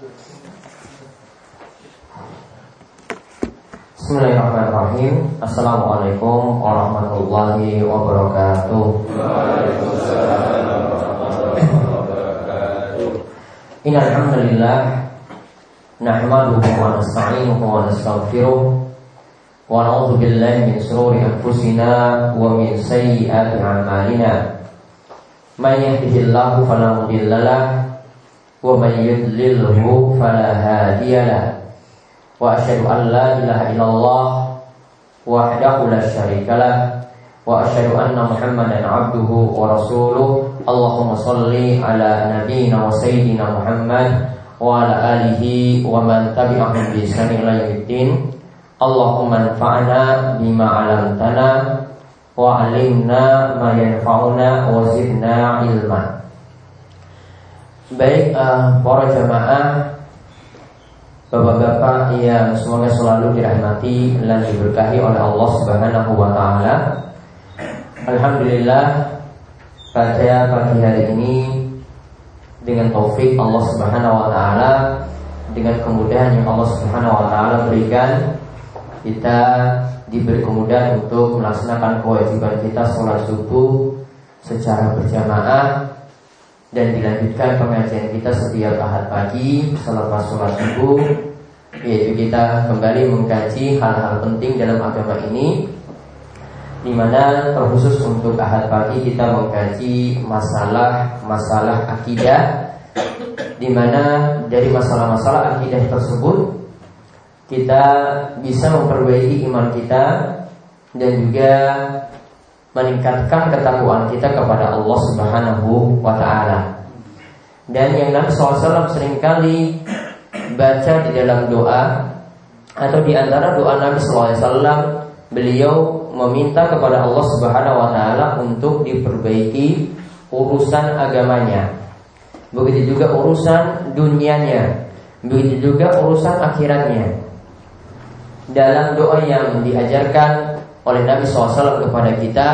Bismillahirrahmanirrahim. Assalamualaikum warahmatullahi wabarakatuh. Innalhamdulillah Nahmaduhu wa nasta'inuhu wa nastaghfiruh Wa na'udhu billahi min sururi anfusina Wa min sayyiati amalina. Man yahdihillahu falamudillalah Wa man yudlilhu falahadiyalah wa asyhadu an la ilaha illallah wahdahu la syarikalah wa asyhadu anna muhammadan abduhu wa rasuluh. Allahumma salli ala nabiyyina wa sayyidina Muhammad wa ala alihi wa man tabi'ahum bi ihsan ila yaumiddin. Allahumma anfa'na bima 'allamtana wa 'allimna ma yanfa'una wa zidna ilma Baik uh, para jamaah Bapak-bapak yang semoga selalu dirahmati dan diberkahi oleh Allah Subhanahu wa taala. Alhamdulillah pada pagi hari ini dengan taufik Allah Subhanahu wa taala dengan kemudahan yang Allah Subhanahu wa taala berikan kita diberi kemudahan untuk melaksanakan kewajiban kita sholat subuh secara berjamaah dan dilanjutkan pengajian kita setiap ahad pagi selepas sholat subuh. Yaitu kita kembali mengkaji hal-hal penting dalam agama ini di mana terkhusus untuk ahad pagi kita mengkaji masalah-masalah akidah di mana dari masalah-masalah akidah tersebut kita bisa memperbaiki iman kita dan juga meningkatkan ketakwaan kita kepada Allah Subhanahu wa taala. Dan yang Nabi SAW sering kali baca di dalam doa atau di antara doa Nabi SAW beliau meminta kepada Allah Subhanahu wa taala untuk diperbaiki urusan agamanya. Begitu juga urusan dunianya. Begitu juga urusan akhiratnya. Dalam doa yang diajarkan oleh Nabi SAW kepada kita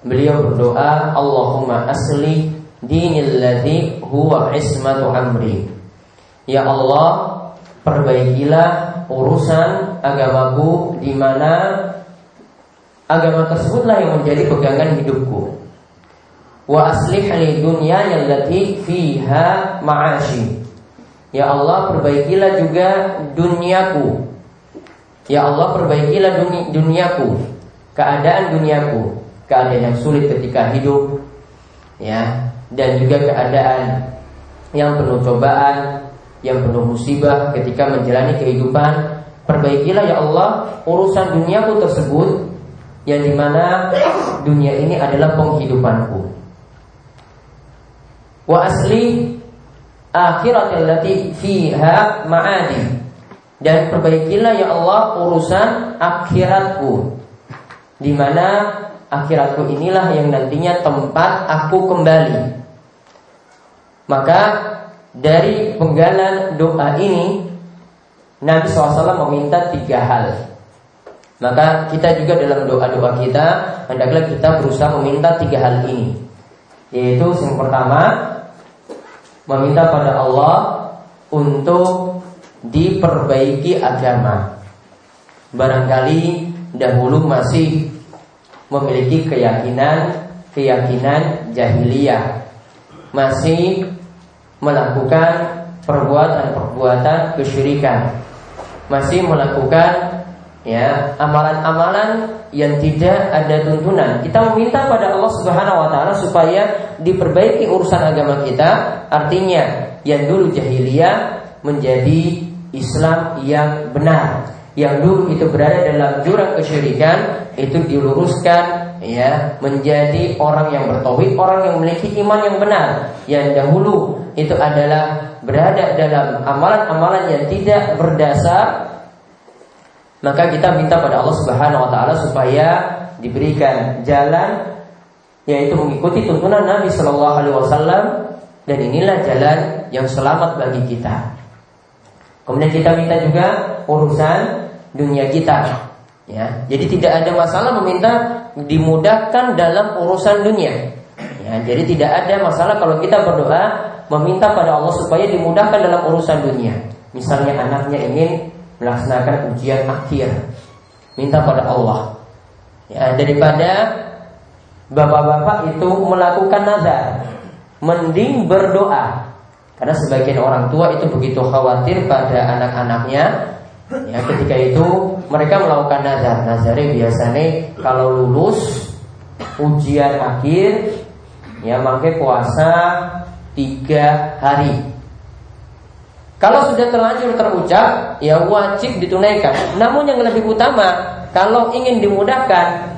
Beliau berdoa Allahumma asli dinil ladhi huwa ismatu amri Ya Allah Perbaikilah urusan agamaku di mana agama tersebutlah yang menjadi pegangan hidupku. Wa aslih li dunya allati fiha ma'ashi. Ya Allah, perbaikilah juga duniaku Ya Allah perbaikilah dunia, duniaku Keadaan duniaku Keadaan yang sulit ketika hidup ya Dan juga keadaan Yang penuh cobaan Yang penuh musibah ketika menjalani kehidupan. Perbaikilah ya Allah Urusan duniaku tersebut Yang di mana dunia ini adalah penghidupanku. Wa asli akhirat allati fiha ma'adi dan perbaikilah ya Allah urusan akhiratku. Di mana akhiratku inilah yang nantinya tempat aku kembali. Maka dari penggalan doa ini Nabi SAW meminta tiga hal. Maka kita juga dalam doa-doa kita hendaklah kita berusaha meminta tiga hal ini. Yaitu yang pertama meminta pada Allah untuk diperbaiki agama. Barangkali dahulu masih memiliki keyakinan keyakinan jahiliyah, masih melakukan perbuatan-perbuatan kesyirikan, masih melakukan ya amalan-amalan yang tidak ada tuntunan. Kita meminta pada Allah Subhanahu wa taala supaya diperbaiki urusan agama kita, artinya yang dulu jahiliyah menjadi Islam yang benar yang dulu itu berada dalam jurang kesyirikan itu diluruskan ya menjadi orang yang bertauhid, orang yang memiliki iman yang benar. Yang dahulu itu adalah berada dalam amalan-amalan yang tidak berdasar maka kita minta pada Allah Subhanahu wa taala supaya diberikan jalan yaitu mengikuti tuntunan Nabi Shallallahu alaihi wasallam dan inilah jalan yang selamat bagi kita. Kemudian kita minta juga urusan dunia kita. Ya, jadi tidak ada masalah meminta dimudahkan dalam urusan dunia. Ya, jadi tidak ada masalah kalau kita berdoa meminta pada Allah supaya dimudahkan dalam urusan dunia. Misalnya anaknya ingin melaksanakan ujian akhir, minta pada Allah. Ya, daripada bapak-bapak itu melakukan nazar, mending berdoa. Karena sebagian orang tua itu begitu khawatir pada anak-anaknya Ya, ketika itu mereka melakukan nazar. Nazarnya biasanya kalau lulus ujian akhir ya maka puasa tiga hari. Kalau sudah terlanjur terucap, ya wajib ditunaikan. Namun yang lebih utama, kalau ingin dimudahkan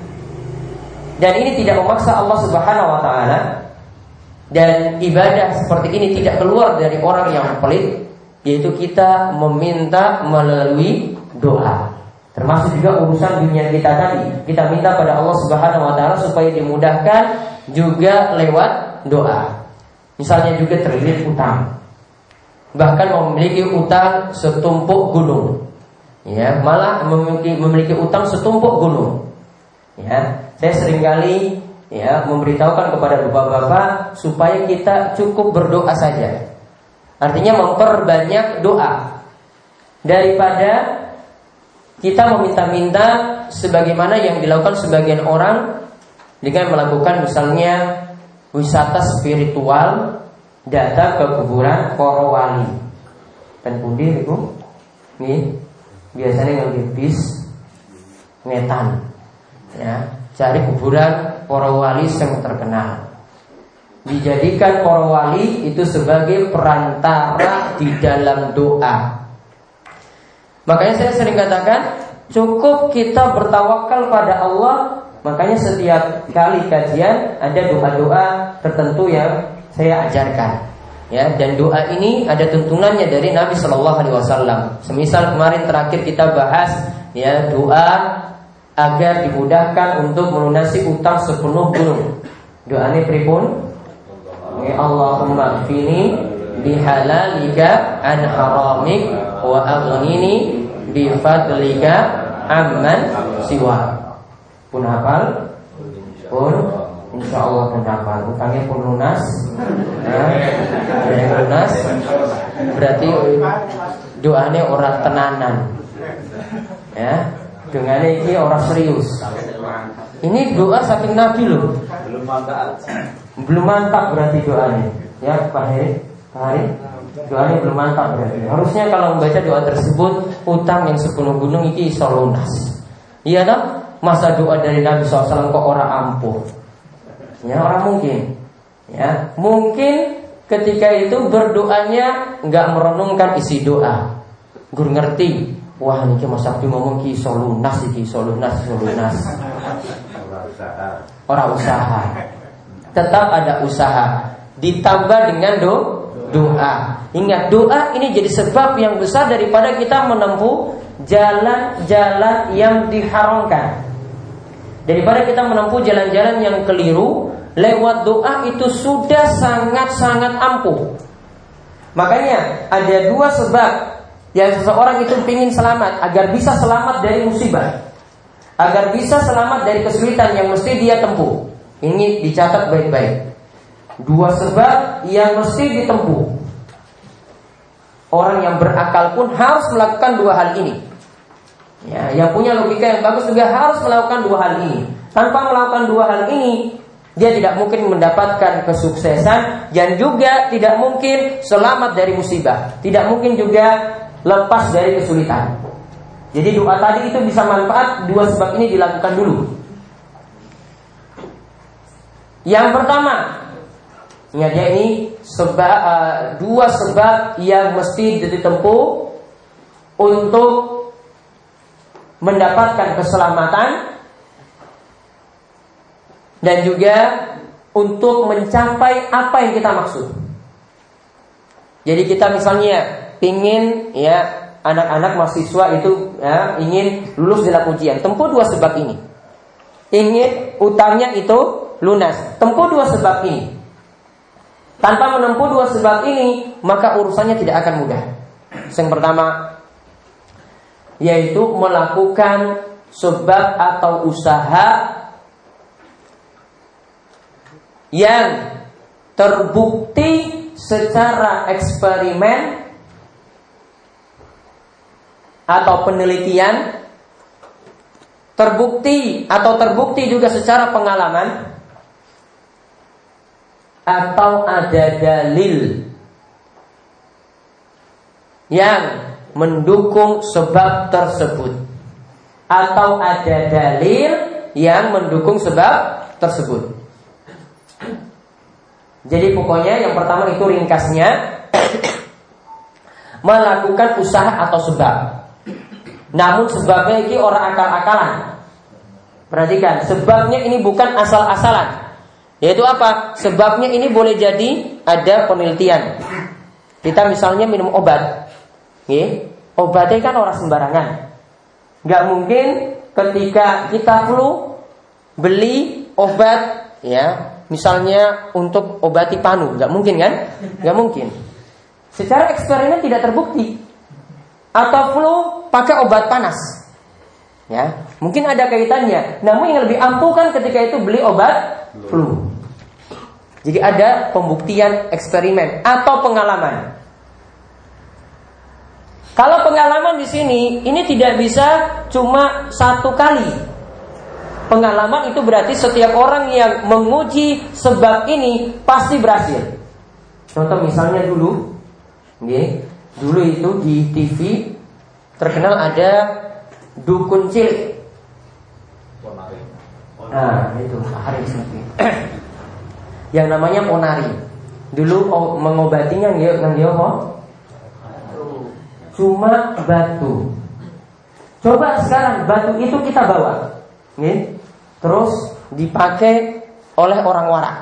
dan ini tidak memaksa Allah Subhanahu wa taala dan ibadah seperti ini tidak keluar dari orang yang pelit, yaitu kita meminta melalui doa. Termasuk juga urusan dunia kita tadi. Kita minta pada Allah Subhanahu wa taala supaya dimudahkan juga lewat doa. Misalnya juga terlilit utang. Bahkan memiliki utang setumpuk gunung. Ya, malah memiliki memiliki utang setumpuk gunung. Ya, saya sering kali ya memberitahukan kepada bapak-bapak supaya kita cukup berdoa saja. Artinya memperbanyak doa daripada kita meminta-minta sebagaimana yang dilakukan sebagian orang dengan melakukan misalnya wisata spiritual datang ke kuburan para wali. Dan pundi itu nih biasanya ngambil bis ngetan ya cari kuburan para wali yang terkenal dijadikan para wali itu sebagai perantara di dalam doa makanya saya sering katakan cukup kita bertawakal pada Allah makanya setiap kali kajian ada doa-doa tertentu yang saya ajarkan. Ya, dan doa ini ada tuntunannya dari Nabi Shallallahu Alaihi Wasallam. Semisal kemarin terakhir kita bahas ya doa agar dimudahkan untuk melunasi utang sepenuh gunung. Doa ini pripun? Ya Allahumma fini bihalalika an haramik wa aghnini bifadlika amman siwa. Pun hafal? Pun Insya Allah pendapat Utangnya pun lunas ya, yang lunas Berarti doanya orang tenanan Ya dengan ini orang serius. Ini doa saking Nabi loh. Belum mantap. Belum mantap berarti doanya. Ya Pak Heri Pak Heri. Doanya belum mantap berarti. Harusnya kalau membaca doa tersebut Utang yang sepuluh gunung ini iso lunas. Iya tak? Masa doa dari Nabi SAW kok orang ampuh? Ya orang mungkin. Ya, mungkin ketika itu berdoanya nggak merenungkan isi doa. Gur ngerti, wah ini Mas Abdi ngomong ki solunas iki solunas solunas. Orang usaha. Tetap ada usaha. Ditambah dengan do doa. Ingat doa ini jadi sebab yang besar daripada kita menempuh jalan-jalan yang diharamkan. Daripada kita menempuh jalan-jalan yang keliru Lewat doa itu sudah sangat-sangat ampuh Makanya ada dua sebab Yang seseorang itu ingin selamat Agar bisa selamat dari musibah Agar bisa selamat dari kesulitan yang mesti dia tempuh Ini dicatat baik-baik Dua sebab yang mesti ditempuh Orang yang berakal pun harus melakukan dua hal ini Ya, yang punya logika yang bagus juga harus melakukan dua hal ini. Tanpa melakukan dua hal ini, dia tidak mungkin mendapatkan kesuksesan dan juga tidak mungkin selamat dari musibah. Tidak mungkin juga lepas dari kesulitan. Jadi doa tadi itu bisa manfaat dua sebab ini dilakukan dulu. Yang pertama, ya ini sebab uh, dua sebab yang mesti ditempuh untuk mendapatkan keselamatan dan juga untuk mencapai apa yang kita maksud. Jadi kita misalnya ingin ya anak-anak mahasiswa itu ya, ingin lulus dalam ujian, tempuh dua sebab ini. Ingin utangnya itu lunas, tempuh dua sebab ini. Tanpa menempuh dua sebab ini, maka urusannya tidak akan mudah. Yang pertama, yaitu melakukan sebab atau usaha yang terbukti secara eksperimen atau penelitian terbukti atau terbukti juga secara pengalaman atau ada dalil yang mendukung sebab tersebut atau ada dalil yang mendukung sebab tersebut. Jadi pokoknya yang pertama itu ringkasnya melakukan usaha atau sebab. Namun sebabnya ini orang akal-akalan. Perhatikan, sebabnya ini bukan asal-asalan. Yaitu apa? Sebabnya ini boleh jadi ada penelitian. Kita misalnya minum obat. Ya, obatnya kan orang sembarangan. Gak mungkin ketika kita flu beli obat ya misalnya untuk obati panu nggak mungkin kan nggak mungkin secara eksperimen tidak terbukti atau flu pakai obat panas ya mungkin ada kaitannya namun yang lebih ampuh kan ketika itu beli obat flu jadi ada pembuktian eksperimen atau pengalaman kalau pengalaman di sini ini tidak bisa cuma satu kali. Pengalaman itu berarti setiap orang yang menguji sebab ini pasti berhasil. Contoh misalnya dulu, okay, dulu itu di TV terkenal ada dukun cilik. Nah, itu hari yang namanya ponari. Dulu mengobatinya nggih nggih cuma batu. Coba sekarang batu itu kita bawa, nih, terus dipakai oleh orang warak.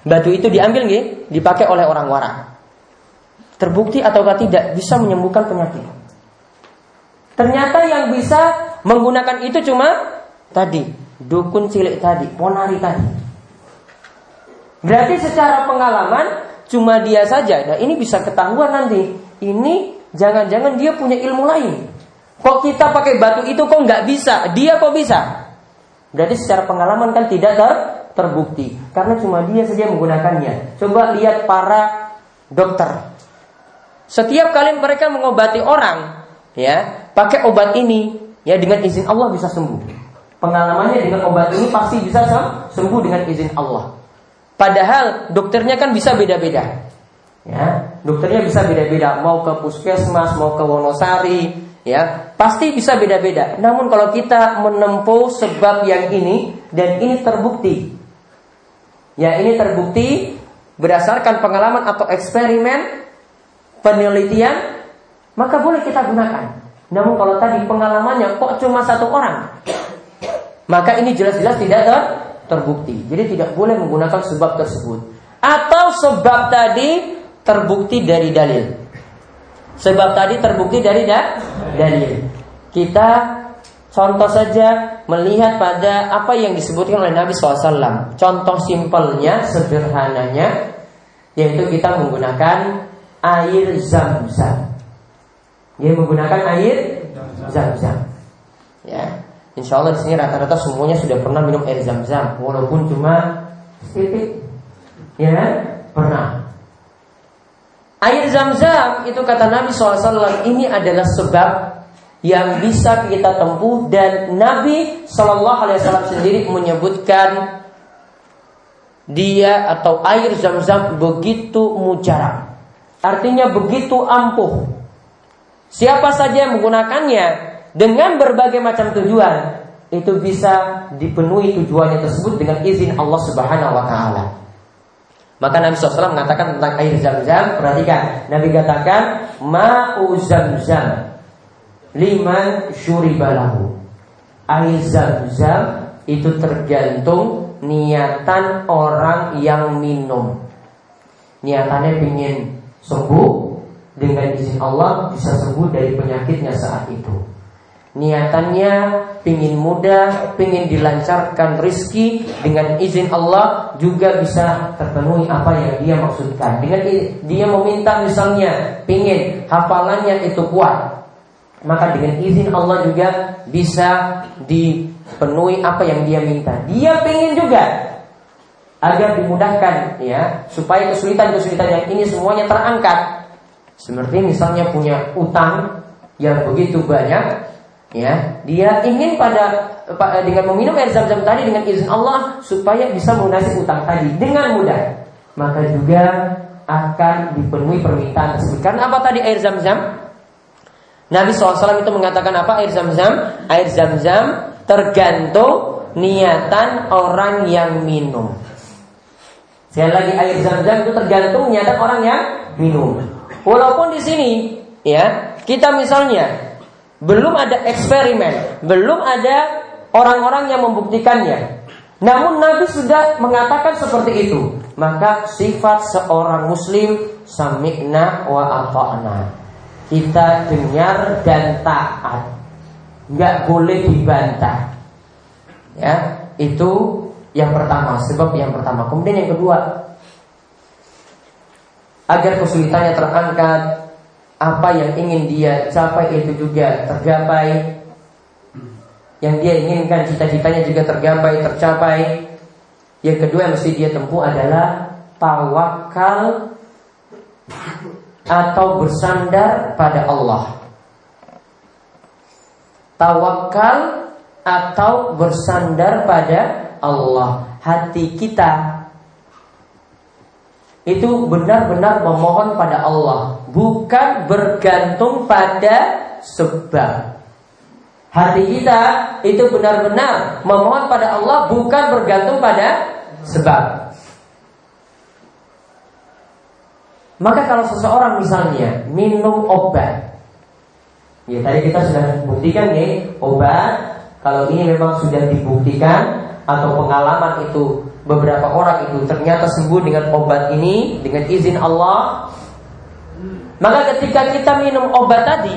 Batu itu diambil nih, dipakai oleh orang warak. Terbukti ataukah tidak bisa menyembuhkan penyakit. Ternyata yang bisa menggunakan itu cuma tadi dukun cilik tadi, ponari tadi. Berarti secara pengalaman cuma dia saja. Nah ini bisa ketahuan nanti. Ini Jangan-jangan dia punya ilmu lain. Kok kita pakai batu itu kok nggak bisa? Dia kok bisa? Berarti secara pengalaman kan tidak ter terbukti. Karena cuma dia saja menggunakannya. Coba lihat para dokter. Setiap kali mereka mengobati orang, ya, pakai obat ini, ya dengan izin Allah bisa sembuh. Pengalamannya dengan obat ini pasti bisa sembuh dengan izin Allah. Padahal dokternya kan bisa beda-beda. Ya, dokternya bisa beda-beda, mau ke puskesmas, mau ke Wonosari, ya, pasti bisa beda-beda. Namun kalau kita menempuh sebab yang ini dan ini terbukti. Ya, ini terbukti berdasarkan pengalaman atau eksperimen penelitian, maka boleh kita gunakan. Namun kalau tadi pengalamannya kok cuma satu orang, maka ini jelas-jelas tidak ter terbukti. Jadi tidak boleh menggunakan sebab tersebut. Atau sebab tadi terbukti dari dalil. Sebab tadi terbukti dari da dalil. Kita contoh saja melihat pada apa yang disebutkan oleh Nabi SAW. Contoh simpelnya, sederhananya, yaitu kita menggunakan air zam-zam. Dia menggunakan air zam-zam. Ya, Insya Allah di sini rata-rata semuanya sudah pernah minum air zam-zam, walaupun cuma sedikit. Ya, pernah. Air zam-zam itu kata Nabi SAW ini adalah sebab yang bisa kita tempuh dan Nabi SAW sendiri menyebutkan dia atau air zam-zam begitu mujarab. Artinya begitu ampuh. Siapa saja yang menggunakannya dengan berbagai macam tujuan itu bisa dipenuhi tujuannya tersebut dengan izin Allah Subhanahu wa taala. Maka Nabi SAW mengatakan tentang air zam-zam Perhatikan Nabi katakan Ma'u zam-zam Liman syuribalahu Air zam-zam Itu tergantung Niatan orang yang minum Niatannya ingin sembuh Dengan izin Allah Bisa sembuh dari penyakitnya saat itu Niatannya pingin mudah, pingin dilancarkan rizki dengan izin Allah juga bisa terpenuhi apa yang dia maksudkan. Dengan dia meminta misalnya pingin hafalannya itu kuat, maka dengan izin Allah juga bisa dipenuhi apa yang dia minta. Dia pingin juga agar dimudahkan ya supaya kesulitan-kesulitan yang ini semuanya terangkat. Seperti misalnya punya utang yang begitu banyak ya dia ingin pada dengan meminum air zam-zam tadi dengan izin Allah supaya bisa melunasi utang tadi dengan mudah. Maka juga akan dipenuhi permintaan tersebut. Karena apa tadi air zam-zam? Nabi SAW itu mengatakan apa? Air zam-zam? Air zam-zam tergantung niatan orang yang minum Sekali lagi air zam-zam itu tergantung niatan orang yang minum. Walaupun di sini ya kita misalnya belum ada eksperimen, belum ada orang-orang yang membuktikannya. Namun Nabi sudah mengatakan seperti itu. Maka sifat seorang muslim sami'na wa ata'na. Kita dengar dan taat. Nggak boleh dibantah. Ya, itu yang pertama, sebab yang pertama. Kemudian yang kedua, agar kesulitannya terangkat, apa yang ingin dia capai itu juga tergapai. Yang dia inginkan cita-citanya juga tergapai, tercapai. Yang kedua yang mesti dia tempuh adalah tawakal atau bersandar pada Allah. Tawakal atau bersandar pada Allah Hati kita Itu benar-benar memohon pada Allah Bukan bergantung pada sebab Hati kita itu benar-benar memohon pada Allah bukan bergantung pada sebab. Maka kalau seseorang misalnya minum obat, ya tadi kita sudah buktikan nih obat kalau ini memang sudah dibuktikan atau pengalaman itu beberapa orang itu ternyata sembuh dengan obat ini dengan izin Allah. Maka ketika kita minum obat tadi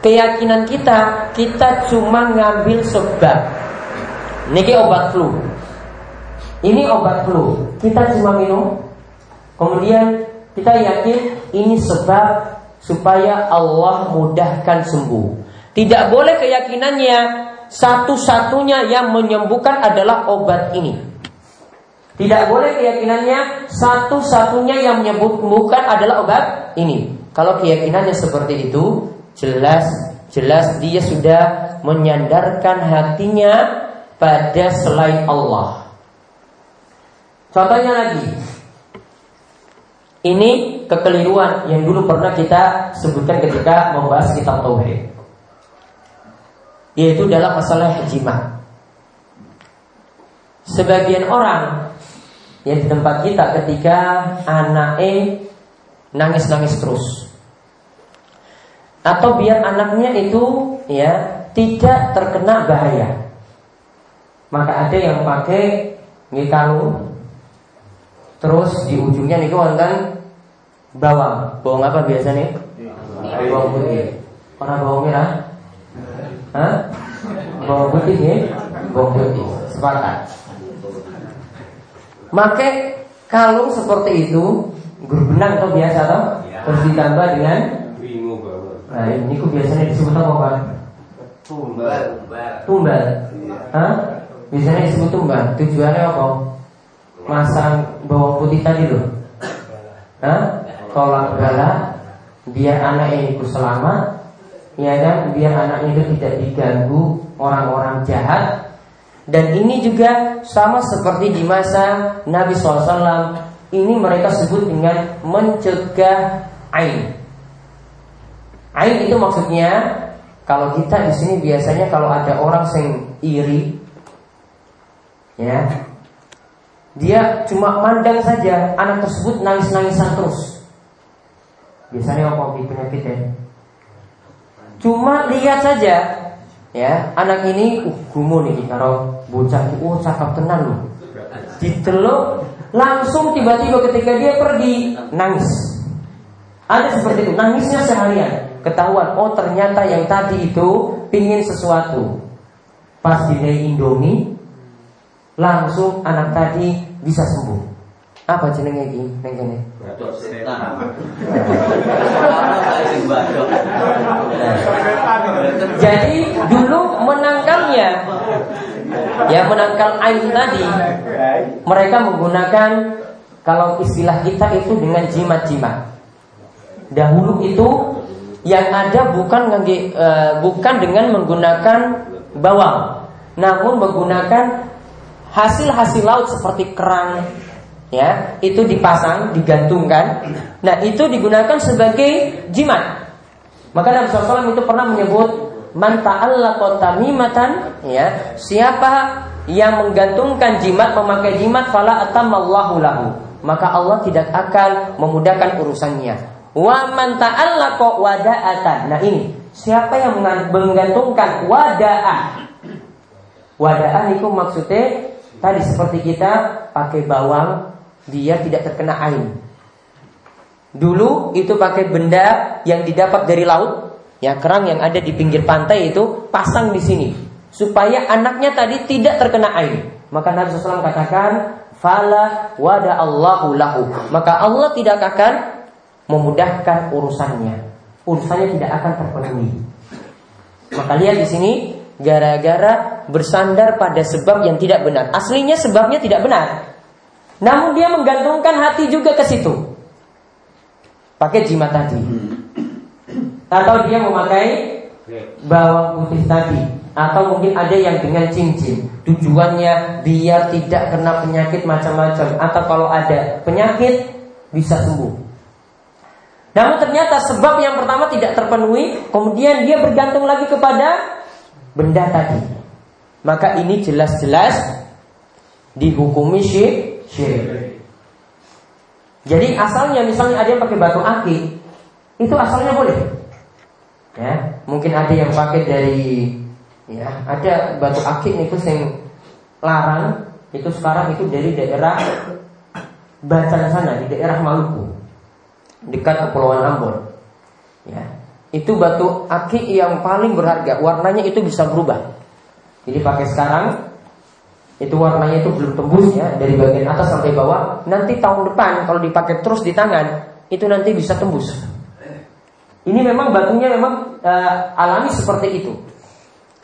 keyakinan kita kita cuma ngambil sebab. Ini obat flu. Ini obat flu. Kita cuma minum. Kemudian kita yakin ini sebab supaya Allah mudahkan sembuh. Tidak boleh keyakinannya satu-satunya yang menyembuhkan adalah obat ini. Tidak boleh keyakinannya satu-satunya yang menyembuhkan adalah obat ini. Kalau keyakinannya seperti itu, jelas jelas dia sudah menyandarkan hatinya pada selain Allah. Contohnya lagi, ini kekeliruan yang dulu pernah kita sebutkan ketika membahas kitab tauhid yaitu dalam masalah jima. Sebagian orang yang di tempat kita ketika anak E nangis-nangis terus. Atau biar anaknya itu ya tidak terkena bahaya. Maka ada yang pakai ngikalu terus di ujungnya nih kan bawang. Bawang apa biasanya? Bawang putih. Orang bawang merah Hah? Bawang putih ya? Bawang putih Sepakat. Make kalung seperti itu Guru benang atau biasa atau Terus ditambah dengan? Nah ini ku biasanya disebut apa kan? Tumbal. Tumbal. Hah? Biasanya disebut tumbal. Tujuannya apa? Masang bawang putih tadi loh. Hah? Tolak bala Biar anak ini ku selamat ya kan biar anaknya itu tidak diganggu orang-orang jahat. Dan ini juga sama seperti di masa Nabi SAW ini mereka sebut dengan mencegah ain. Ain itu maksudnya kalau kita di sini biasanya kalau ada orang yang iri ya dia cuma mandang saja anak tersebut nangis-nangisan terus. Biasanya apa penyakit ya Cuma lihat saja. Ya anak ini uh gumun nih kalau bocah oh cakap tenan loh. Diteluk langsung tiba-tiba ketika dia pergi nangis. Ada seperti itu nangisnya seharian. Ketahuan oh ternyata yang tadi itu pingin sesuatu. Pas dinai Indomie langsung anak tadi bisa sembuh apa jenenge iki ning kene? Jadi dulu menangkalnya Ya menangkal ain tadi mereka menggunakan kalau istilah kita itu dengan jimat-jimat. Dahulu itu yang ada bukan uh, bukan dengan menggunakan bawang, namun menggunakan hasil-hasil laut seperti kerang, ya itu dipasang, digantungkan. Nah itu digunakan sebagai jimat. Maka Nabi SAW itu pernah menyebut man ta'allaqa tamimatan, ya siapa yang menggantungkan jimat memakai jimat fala atamallahu lahu maka Allah tidak akan memudahkan urusannya Wa man ta'allaqa wada'atan. Nah ini, siapa yang menggantungkan wada'ah? Wada'ah itu maksudnya tadi seperti kita pakai bawang, dia tidak terkena air. Dulu itu pakai benda yang didapat dari laut, ya kerang yang ada di pinggir pantai itu pasang di sini supaya anaknya tadi tidak terkena air. Maka Nabi SAW katakan, "Fala wada Allahu lahu." Maka Allah tidak akan memudahkan urusannya. Urusannya tidak akan terpenuhi. Maka lihat di sini gara-gara bersandar pada sebab yang tidak benar. Aslinya sebabnya tidak benar. Namun dia menggantungkan hati juga ke situ. Pakai jimat tadi. Atau dia memakai bawang putih tadi atau mungkin ada yang dengan cincin tujuannya biar tidak kena penyakit macam-macam atau kalau ada penyakit bisa sembuh namun ternyata sebab yang pertama tidak terpenuhi, kemudian dia bergantung lagi kepada benda tadi. Maka ini jelas-jelas dihukumi syirik. Jadi asalnya misalnya ada yang pakai batu akik, itu asalnya boleh. Ya, mungkin ada yang pakai dari ya, ada batu akik itu yang larang itu sekarang itu dari daerah Bacan sana di daerah Maluku dekat Kepulauan Ambon. Ya. Itu batu akik yang paling berharga, warnanya itu bisa berubah. Jadi pakai sekarang itu warnanya itu belum tembus ya dari bagian atas sampai bawah. Nanti tahun depan kalau dipakai terus di tangan itu nanti bisa tembus. Ini memang batunya memang uh, alami seperti itu.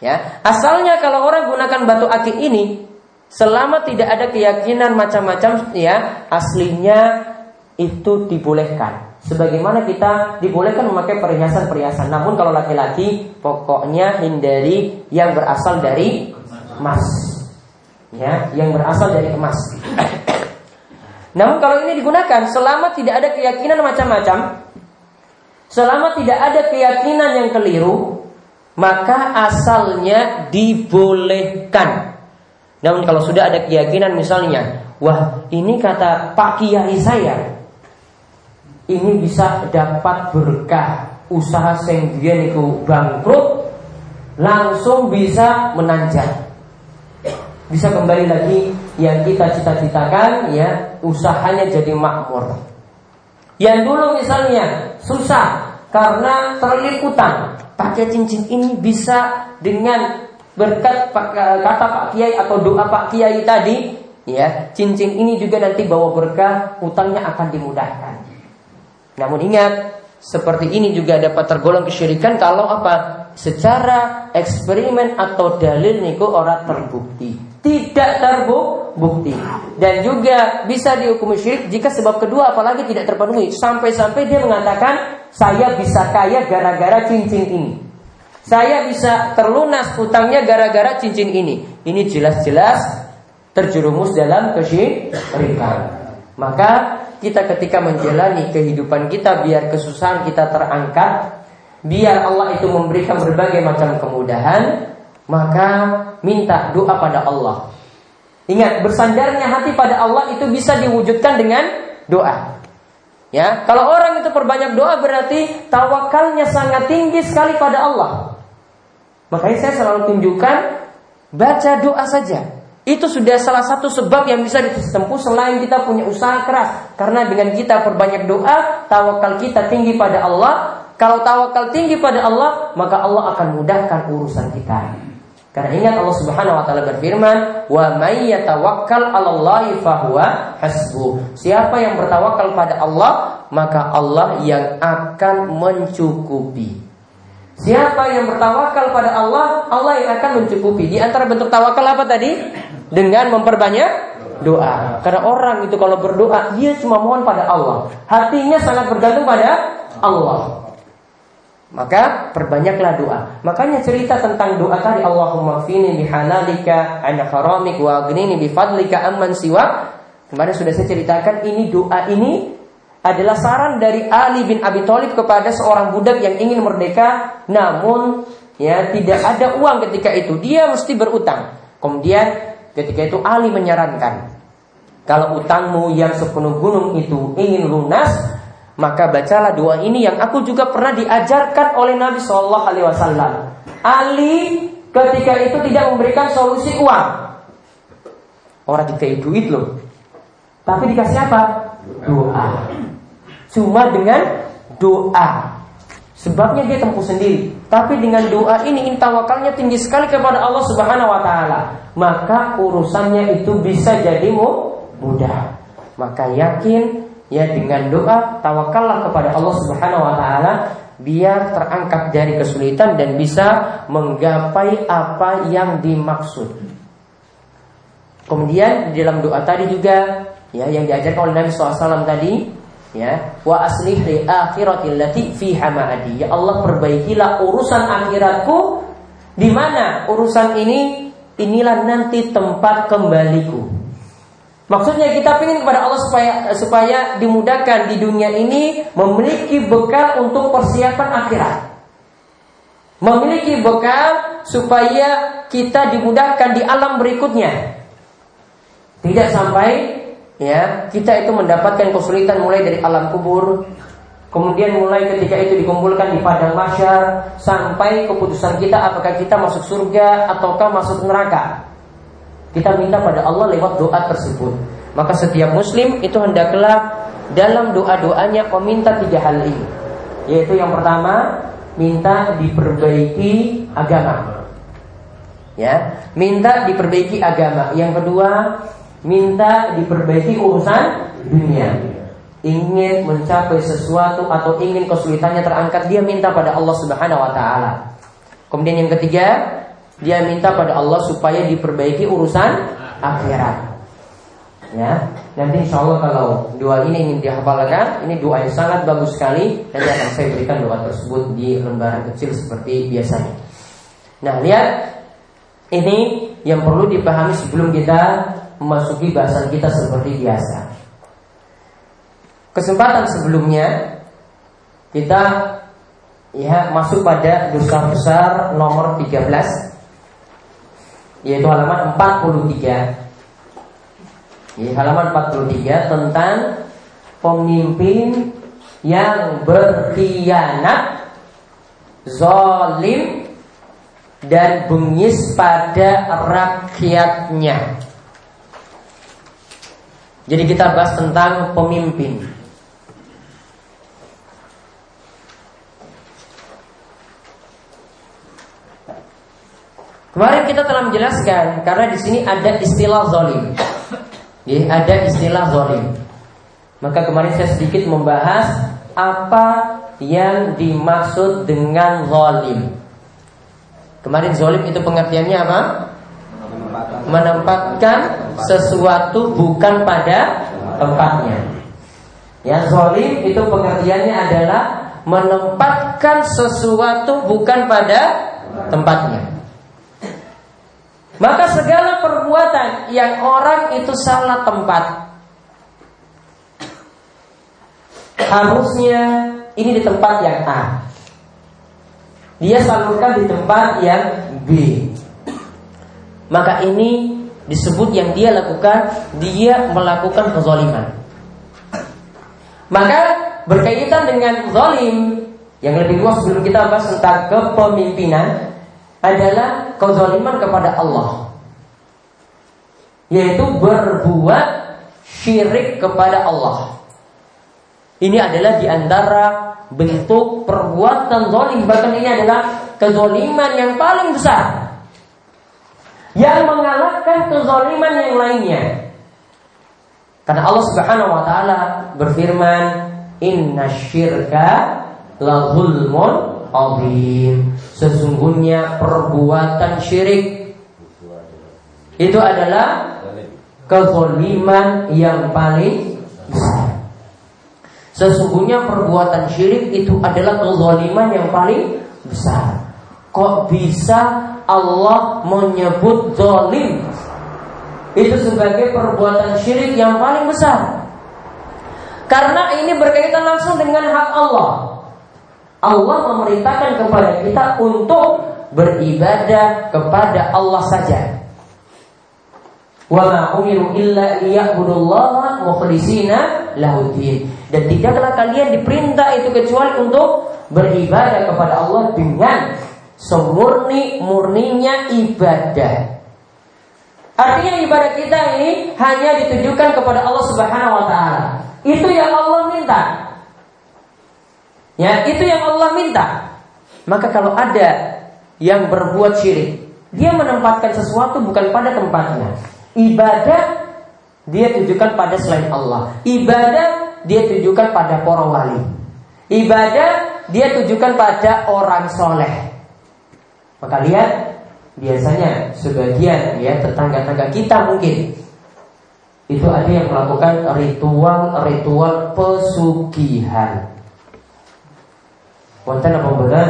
Ya, asalnya kalau orang gunakan batu akik ini selama tidak ada keyakinan macam-macam ya aslinya itu dibolehkan. Sebagaimana kita dibolehkan memakai perhiasan-perhiasan. Namun kalau laki-laki pokoknya hindari yang berasal dari emas. Ya, yang berasal dari emas. Namun kalau ini digunakan selama tidak ada keyakinan macam-macam, selama tidak ada keyakinan yang keliru, maka asalnya dibolehkan. Namun kalau sudah ada keyakinan misalnya, wah ini kata Pak Kiai saya, ini bisa dapat berkah usaha biyen iku bangkrut langsung bisa menanjak bisa kembali lagi yang kita cita-citakan ya usahanya jadi makmur yang dulu misalnya susah karena terlilit utang pakai cincin ini bisa dengan berkat kata Pak Kiai atau doa Pak Kiai tadi ya cincin ini juga nanti bawa berkah utangnya akan dimudahkan namun ingat, seperti ini juga dapat tergolong kesyirikan kalau apa? Secara eksperimen atau dalil niku orang terbukti. Tidak terbukti. Dan juga bisa dihukum syirik jika sebab kedua apalagi tidak terpenuhi. Sampai-sampai dia mengatakan, saya bisa kaya gara-gara cincin ini. Saya bisa terlunas utangnya gara-gara cincin ini. Ini jelas-jelas terjerumus dalam kesyirikan. Maka kita ketika menjalani kehidupan kita biar kesusahan kita terangkat, biar Allah itu memberikan berbagai macam kemudahan, maka minta doa pada Allah. Ingat, bersandarnya hati pada Allah itu bisa diwujudkan dengan doa. Ya, kalau orang itu perbanyak doa berarti tawakalnya sangat tinggi sekali pada Allah. Makanya saya selalu tunjukkan baca doa saja. Itu sudah salah satu sebab yang bisa ditempuh selain kita punya usaha keras. Karena dengan kita perbanyak doa, tawakal kita tinggi pada Allah. Kalau tawakal tinggi pada Allah, maka Allah akan mudahkan urusan kita. Karena ingat Allah Subhanahu wa taala berfirman, "Wa may yatawakkal 'alallahi fahuwa hasbu." Siapa yang bertawakal pada Allah, maka Allah yang akan mencukupi. Siapa yang bertawakal pada Allah, Allah yang akan mencukupi. Di antara bentuk tawakal apa tadi? dengan memperbanyak doa. Karena orang itu kalau berdoa dia cuma mohon pada Allah. Hatinya sangat bergantung pada Allah. Maka perbanyaklah doa. Makanya cerita tentang doa tadi Allahumma fini bihalalika an haramik wa aghnini bifadlika amman siwa. Kemarin sudah saya ceritakan ini doa ini adalah saran dari Ali bin Abi Thalib kepada seorang budak yang ingin merdeka namun ya tidak ada uang ketika itu dia mesti berutang kemudian ketika itu Ali menyarankan kalau utangmu yang sepenuh gunung itu ingin lunas maka bacalah doa ini yang aku juga pernah diajarkan oleh Nabi Shallallahu Alaihi Wasallam Ali ketika itu tidak memberikan solusi uang orang dikasih duit loh tapi dikasih apa doa Cuma dengan doa. Sebabnya dia tempuh sendiri. Tapi dengan doa ini intawakalnya tinggi sekali kepada Allah Subhanahu wa taala. Maka urusannya itu bisa jadi mudah. Maka yakin ya dengan doa tawakallah kepada Allah Subhanahu wa taala biar terangkat dari kesulitan dan bisa menggapai apa yang dimaksud. Kemudian di dalam doa tadi juga ya yang diajarkan oleh Nabi SAW tadi ya wa aslih li akhiratil lati fi hamadi ya Allah perbaikilah urusan akhiratku. Di mana urusan ini? Inilah nanti tempat kembaliku Maksudnya kita ingin kepada Allah supaya supaya dimudahkan di dunia ini memiliki bekal untuk persiapan akhirat. Memiliki bekal supaya kita dimudahkan di alam berikutnya. Tidak sampai ya kita itu mendapatkan kesulitan mulai dari alam kubur kemudian mulai ketika itu dikumpulkan di padang masyar sampai keputusan kita apakah kita masuk surga ataukah masuk neraka kita minta pada Allah lewat doa tersebut. Maka setiap muslim itu hendaklah dalam doa-doanya meminta tiga hal ini. Yaitu yang pertama minta diperbaiki agama. Ya minta diperbaiki agama. Yang kedua minta diperbaiki urusan dunia. Ingin mencapai sesuatu atau ingin kesulitannya terangkat dia minta pada Allah Subhanahu wa taala. Kemudian yang ketiga, dia minta pada Allah supaya diperbaiki urusan akhirat. Ya, nanti insya Allah kalau doa ini ingin dihafalkan, ini doa yang sangat bagus sekali. Nanti akan saya berikan doa tersebut di lembaran kecil seperti biasanya. Nah, lihat ini yang perlu dipahami sebelum kita memasuki bahasan kita seperti biasa. Kesempatan sebelumnya kita ya masuk pada dosa besar nomor 13 yaitu halaman 43. Ya, halaman 43 tentang pemimpin yang berkhianat, zalim dan bengis pada rakyatnya. Jadi kita bahas tentang pemimpin. Kemarin kita telah menjelaskan karena di sini ada istilah zolim. Ya, ada istilah zolim. Maka kemarin saya sedikit membahas apa yang dimaksud dengan zolim. Kemarin zolim itu pengertiannya apa? menempatkan sesuatu bukan pada tempatnya. Ya zolim itu pengertiannya adalah menempatkan sesuatu bukan pada tempatnya. Maka segala perbuatan yang orang itu salah tempat Harusnya ini di tempat yang A Dia salurkan di tempat yang B maka ini disebut yang dia lakukan dia melakukan kezaliman. Maka berkaitan dengan zalim yang lebih luas sebelum kita bahas tentang kepemimpinan adalah kezaliman kepada Allah. Yaitu berbuat syirik kepada Allah. Ini adalah di antara bentuk perbuatan zalim bahkan ini adalah kezaliman yang paling besar yang mengalahkan kezaliman yang lainnya. Karena Allah Subhanahu wa taala berfirman, "Inna syirka la zulmun azim." Sesungguhnya perbuatan syirik itu adalah kezoliman yang paling besar. Sesungguhnya perbuatan syirik itu adalah kezoliman yang paling besar. Kok bisa Allah menyebut zolim itu sebagai perbuatan syirik yang paling besar? Karena ini berkaitan langsung dengan hak Allah. Allah memerintahkan kepada kita untuk beribadah kepada Allah saja. Wa ma umiru illa. Dan tidaklah kalian diperintah itu kecuali untuk beribadah kepada Allah dengan semurni murninya ibadah. Artinya ibadah kita ini hanya ditujukan kepada Allah Subhanahu wa taala. Itu yang Allah minta. Ya, itu yang Allah minta. Maka kalau ada yang berbuat syirik, dia menempatkan sesuatu bukan pada tempatnya. Ibadah dia tujukan pada selain Allah. Ibadah dia tujukan pada para wali. Ibadah dia tujukan pada orang soleh. Maka lihat biasanya sebagian ya tetangga-tetangga kita mungkin itu ada yang melakukan ritual-ritual pesugihan. Wonten apa benar?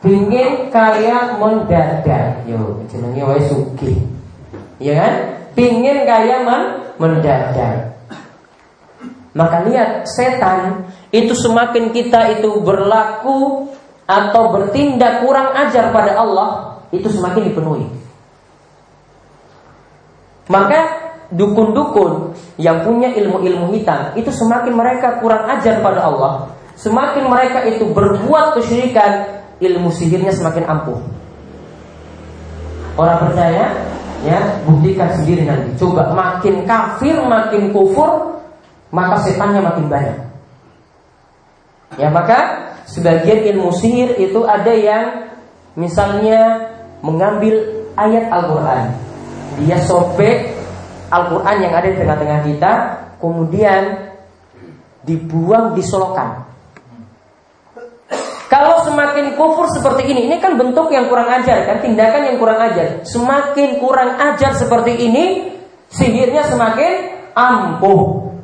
Pingin kaya mendadak Yo, jenenge wae sugih Ya kan? Pingin kaya men mendadak Maka lihat setan Itu semakin kita itu berlaku Atau bertindak kurang ajar pada Allah Itu semakin dipenuhi Maka dukun-dukun yang punya ilmu-ilmu hitam itu semakin mereka kurang ajar pada Allah, semakin mereka itu berbuat kesyirikan, ilmu sihirnya semakin ampuh. Orang percaya, ya buktikan sendiri nanti. Coba makin kafir, makin kufur, maka setannya makin banyak. Ya maka sebagian ilmu sihir itu ada yang misalnya mengambil ayat Al-Quran, dia sobek Al-Quran yang ada di tengah-tengah kita, kemudian dibuang di solokan. Kalau semakin kufur seperti ini, ini kan bentuk yang kurang ajar kan, tindakan yang kurang ajar. Semakin kurang ajar seperti ini, sihirnya semakin ampuh.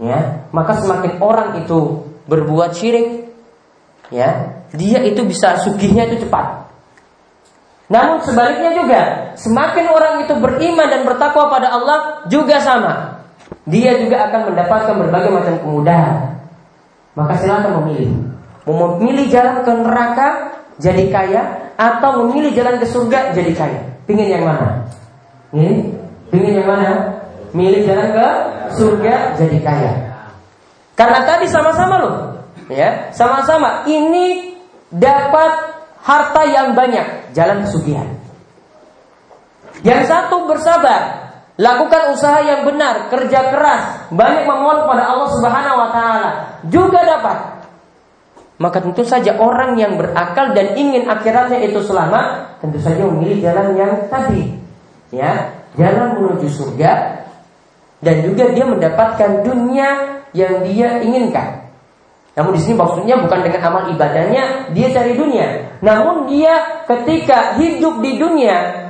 Ya, maka semakin orang itu berbuat syirik, ya, dia itu bisa sugihnya itu cepat. Namun sebaliknya juga, semakin orang itu beriman dan bertakwa pada Allah juga sama. Dia juga akan mendapatkan berbagai macam kemudahan. Maka silakan memilih. Memilih jalan ke neraka jadi kaya atau memilih jalan ke surga jadi kaya. Pingin yang mana? Ini, pingin yang mana? Milih jalan ke surga jadi kaya. Karena tadi sama-sama loh, ya, sama-sama. Ini dapat harta yang banyak, jalan kesugihan. Yang satu bersabar, Lakukan usaha yang benar, kerja keras, banyak memohon kepada Allah Subhanahu wa taala, juga dapat. Maka tentu saja orang yang berakal dan ingin akhiratnya itu selamat, tentu saja memilih jalan yang tadi. Ya, jalan menuju surga dan juga dia mendapatkan dunia yang dia inginkan. Namun di sini maksudnya bukan dengan amal ibadahnya dia cari dunia. Namun dia ketika hidup di dunia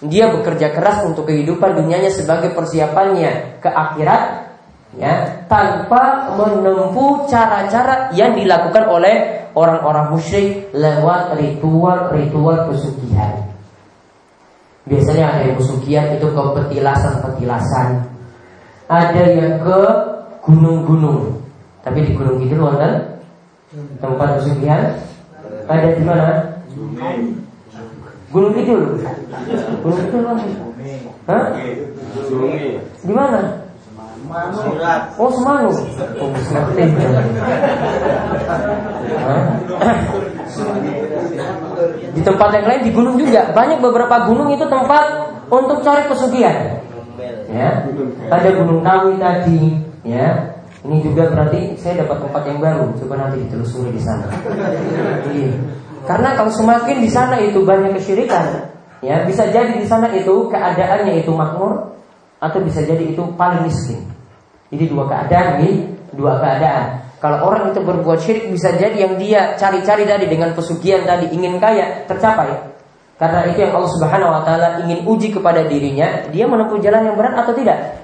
dia bekerja keras untuk kehidupan dunianya sebagai persiapannya ke akhirat ya tanpa menempuh cara-cara yang dilakukan oleh orang-orang musyrik lewat ritual-ritual pesugihan. Biasanya ada yang pesugihan itu ke petilasan-petilasan. Ada yang ke gunung-gunung. Tapi di gunung itu wonten tempat pesugihan ada di mana? Kidul. Gunung Kidul mana? Hah? Di mana? Oh Semanu. Oh Di tempat yang lain di gunung juga banyak beberapa gunung itu tempat untuk cari pesugihan. Ya, ada Gunung Kawi tadi, ya. Ini juga berarti saya dapat tempat yang baru. Coba nanti ditelusuri di sana. Iya. Karena kalau semakin di sana itu banyak kesyirikan, ya bisa jadi di sana itu keadaannya itu makmur atau bisa jadi itu paling miskin. Jadi dua keadaan nih, dua keadaan. Kalau orang itu berbuat syirik bisa jadi yang dia cari-cari tadi dengan pesugihan tadi ingin kaya tercapai. Karena itu yang Allah Subhanahu wa taala ingin uji kepada dirinya, dia menempuh jalan yang berat atau tidak?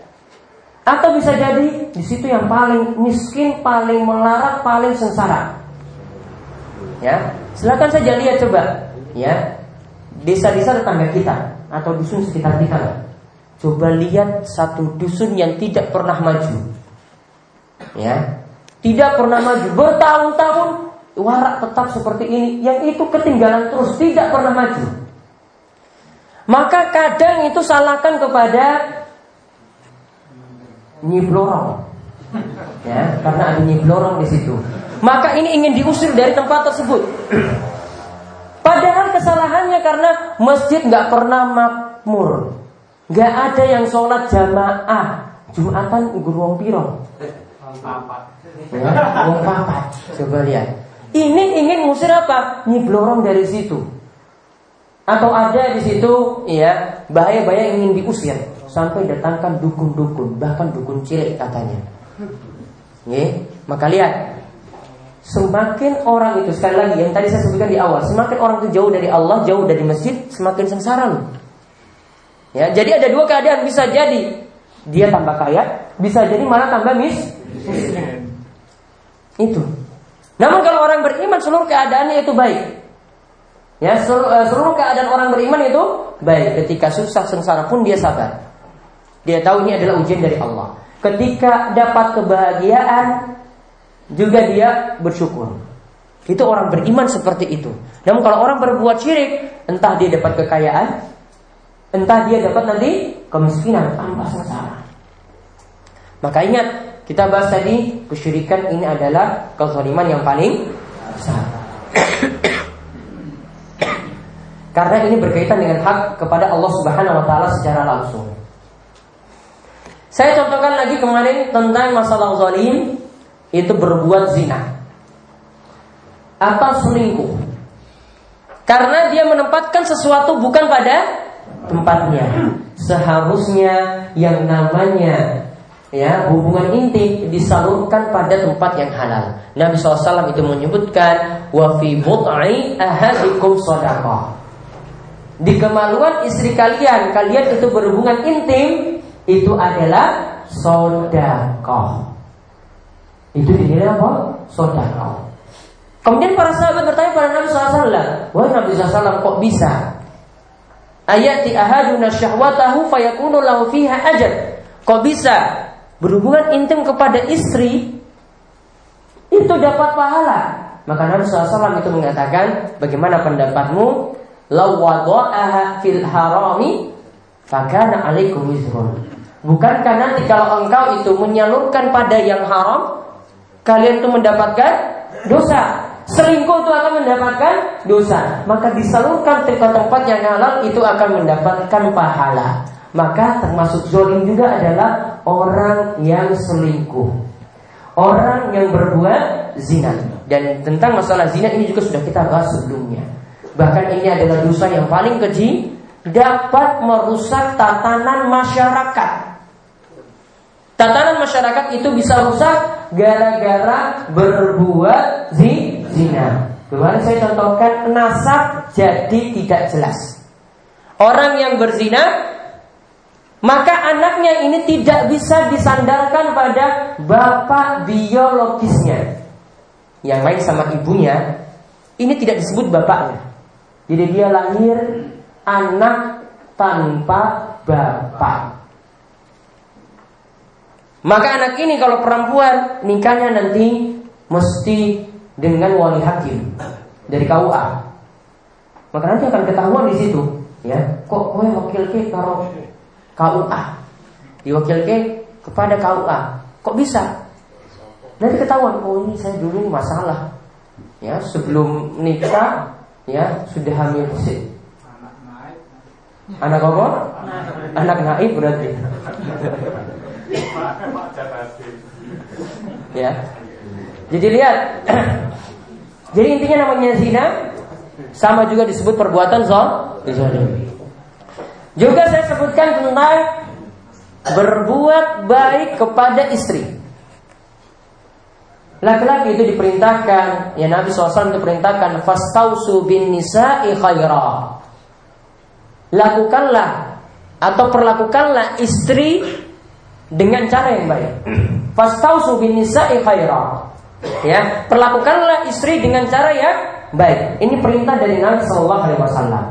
Atau bisa jadi di situ yang paling miskin, paling melarat, paling sengsara. Ya, silakan saja lihat coba, ya. Desa-desa tetangga kita atau dusun sekitar kita. Coba lihat satu dusun yang tidak pernah maju. Ya. Tidak pernah maju bertahun-tahun warak tetap seperti ini, yang itu ketinggalan terus, tidak pernah maju. Maka kadang itu salahkan kepada nyiblorong. Ya, karena ada nyiblorong di situ. Maka ini ingin diusir dari tempat tersebut. Padahal kesalahannya karena masjid nggak pernah makmur, nggak ada yang sholat jamaah. Jumatan guruang piro. Ya, Coba lihat. Ini ingin ngusir apa? Nyiblorong dari situ atau ada di situ ya bahaya-bahaya ingin diusir sampai datangkan dukun-dukun bahkan dukun cilik katanya. Ya, maka lihat semakin orang itu sekali lagi yang tadi saya sebutkan di awal, semakin orang itu jauh dari Allah, jauh dari masjid, semakin sengsara loh. Ya, jadi ada dua keadaan bisa jadi dia tambah kaya, bisa jadi malah tambah mis. Itu. Namun kalau orang beriman seluruh keadaannya itu baik. Ya, seluruh, eh, seluruh keadaan orang beriman itu baik. Ketika susah sengsara pun dia sabar. Dia tahu ini adalah ujian dari Allah. Ketika dapat kebahagiaan juga dia bersyukur. Itu orang beriman seperti itu. Namun kalau orang berbuat syirik, entah dia dapat kekayaan, entah dia dapat nanti kemiskinan tanpa sengsara. Maka ingat, kita bahas tadi kesyirikan ini adalah kezaliman yang paling besar. Karena ini berkaitan dengan hak kepada Allah Subhanahu wa taala secara langsung. Saya contohkan lagi kemarin tentang masalah zalim itu berbuat zina atau selingkuh. Karena dia menempatkan sesuatu bukan pada tempatnya. Seharusnya yang namanya ya hubungan intim disalurkan pada tempat yang halal. Nabi SAW itu menyebutkan wa fi but'i ahadikum sadaqah di kemaluan istri kalian kalian itu berhubungan intim itu adalah sodakoh itu dinilai apa? Sodakoh kemudian para sahabat bertanya pada Nabi SAW wah Nabi SAW kok bisa? Ayati ahaduna syahwatahu fayakunu lahu fiha ajar kok bisa? Berhubungan intim kepada istri itu dapat pahala. Maka Nabi SAW itu mengatakan bagaimana pendapatmu? Lawadha'aha fil harami fakana alaikum wizrun. Bukankah nanti kalau engkau itu menyalurkan pada yang haram, kalian itu mendapatkan dosa. Selingkuh itu akan mendapatkan dosa. Maka disalurkan ke tempat yang halal itu akan mendapatkan pahala. Maka termasuk zolim juga adalah orang yang selingkuh. Orang yang berbuat zina. Dan tentang masalah zina ini juga sudah kita bahas sebelumnya. Bahkan ini adalah dosa yang paling keji dapat merusak tatanan masyarakat. Tatanan masyarakat itu bisa rusak gara-gara berbuat zina. Kemarin saya contohkan nasab jadi tidak jelas. Orang yang berzina maka anaknya ini tidak bisa disandarkan pada bapak biologisnya. Yang lain sama ibunya, ini tidak disebut bapaknya. Jadi dia lahir anak tanpa bapak. Maka anak ini kalau perempuan nikahnya nanti mesti dengan wali hakim dari KUA. Maka nanti akan ketahuan di situ, ya. Kok kowe wakil ke karo KUA? Diwakil ke kepada KUA. Kok bisa? Nanti ketahuan, oh ini saya dulu masalah. Ya, sebelum nikah ya sudah hamil sih. Anak apa? Anak naib berarti. Ya. Jadi lihat. Jadi intinya namanya zina sama juga disebut perbuatan zon. Juga saya sebutkan tentang berbuat baik kepada istri. Laki-laki itu diperintahkan, ya Nabi SAW itu perintahkan fastausu bin nisa'i khaira. lakukanlah atau perlakukanlah istri dengan cara yang baik. Fastausu bin nisa'i khaira. Ya, perlakukanlah istri dengan cara yang baik. Ini perintah dari Nabi Shallallahu alaihi wasallam.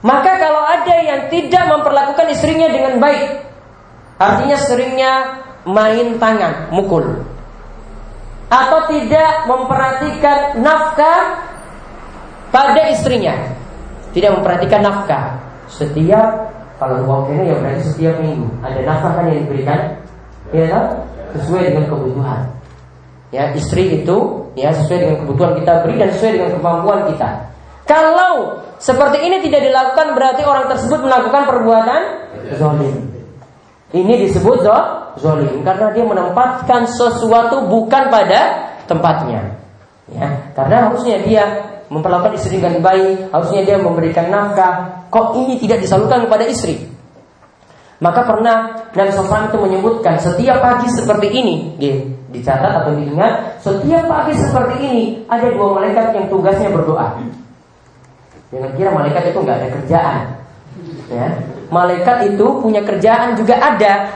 Maka kalau ada yang tidak memperlakukan istrinya dengan baik, artinya seringnya main tangan, mukul. Atau tidak memperhatikan nafkah pada istrinya. Tidak memperhatikan nafkah. Setiap kalau uang ya berarti setiap minggu ada nafkah kan yang diberikan, ya kan? Sesuai dengan kebutuhan. Ya, istri itu ya sesuai dengan kebutuhan kita beri dan sesuai dengan kemampuan kita. Kalau seperti ini tidak dilakukan berarti orang tersebut melakukan perbuatan zalim. Ini disebut zalim karena dia menempatkan sesuatu bukan pada tempatnya. Ya, karena harusnya dia memperlakukan istri dengan baik, harusnya dia memberikan nafkah. Kok ini tidak disalurkan kepada istri? Maka pernah Nabi SAW itu menyebutkan setiap pagi seperti ini, dicatat atau diingat, setiap pagi seperti ini ada dua malaikat yang tugasnya berdoa. Jangan kira malaikat itu nggak ada kerjaan. Ya. Malaikat itu punya kerjaan juga ada.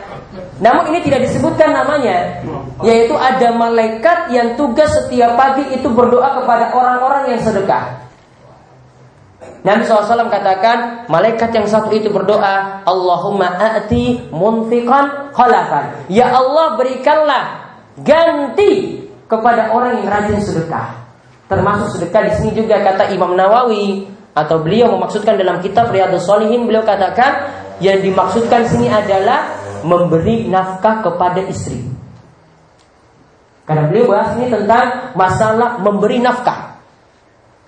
Namun ini tidak disebutkan namanya, yaitu ada malaikat yang tugas setiap pagi itu berdoa kepada orang-orang yang sedekah. Nabi SAW katakan Malaikat yang satu itu berdoa Allahumma a'ti munfiqan khalafan Ya Allah berikanlah Ganti kepada orang yang rajin sedekah Termasuk sedekah di sini juga kata Imam Nawawi Atau beliau memaksudkan dalam kitab Riyadus Solihin Beliau katakan Yang dimaksudkan sini adalah Memberi nafkah kepada istri Karena beliau bahas ini tentang Masalah memberi nafkah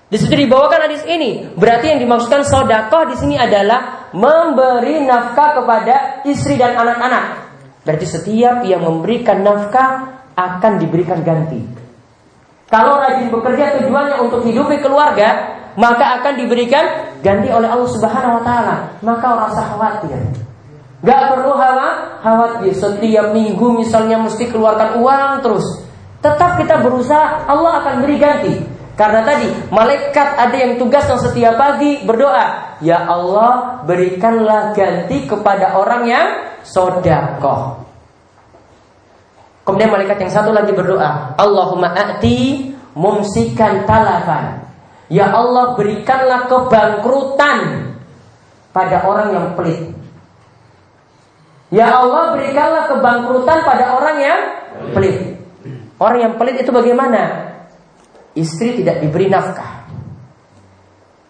di situ dibawakan hadis ini. Berarti yang dimaksudkan sodakoh di sini adalah memberi nafkah kepada istri dan anak-anak. Berarti setiap yang memberikan nafkah akan diberikan ganti. Kalau rajin bekerja tujuannya untuk hidupi keluarga, maka akan diberikan ganti oleh Allah Subhanahu wa taala. Maka rasa khawatir. Gak perlu hawa, khawatir setiap minggu misalnya mesti keluarkan uang terus. Tetap kita berusaha, Allah akan beri ganti. Karena tadi malaikat ada yang tugas yang setiap pagi berdoa, ya Allah berikanlah ganti kepada orang yang sodakoh. Kemudian malaikat yang satu lagi berdoa, Allahumma a'ti mumsikan talafan. Ya Allah berikanlah kebangkrutan pada orang yang pelit. Ya Allah berikanlah kebangkrutan pada orang yang pelit. Orang yang pelit itu bagaimana? istri tidak diberi nafkah.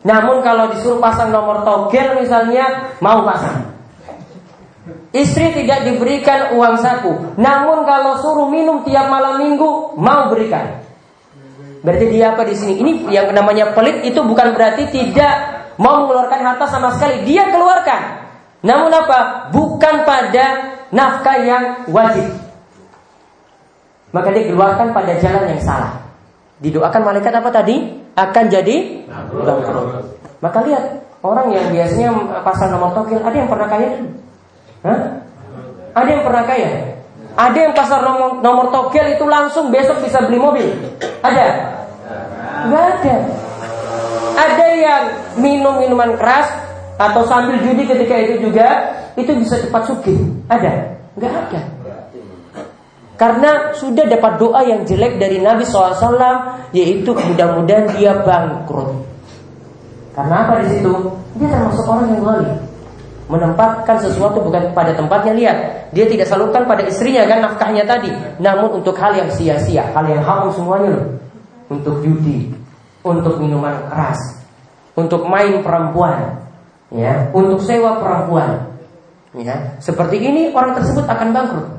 Namun kalau disuruh pasang nomor togel misalnya mau pasang. Istri tidak diberikan uang saku. Namun kalau suruh minum tiap malam minggu mau berikan. Berarti dia apa di sini? Ini yang namanya pelit itu bukan berarti tidak mau mengeluarkan harta sama sekali. Dia keluarkan. Namun apa? Bukan pada nafkah yang wajib. Maka dia keluarkan pada jalan yang salah. Didoakan malaikat apa tadi? Akan jadi bangkrut. Maka lihat orang yang biasanya pasang nomor togel, ada yang pernah kaya? Hah? Ada yang pernah kaya? Ada yang pasar nomor, nomor togel itu langsung besok bisa beli mobil? Ada? Gak ada. Ada yang minum minuman keras atau sambil judi ketika itu juga itu bisa cepat sugih. Ada? Gak ada. Karena sudah dapat doa yang jelek dari Nabi SAW Yaitu mudah-mudahan dia bangkrut Karena apa di situ? Dia termasuk orang yang zalim Menempatkan sesuatu bukan pada tempatnya Lihat, dia tidak salurkan pada istrinya kan nafkahnya tadi Namun untuk hal yang sia-sia Hal yang haram semuanya loh Untuk judi Untuk minuman keras Untuk main perempuan ya, Untuk sewa perempuan ya, Seperti ini orang tersebut akan bangkrut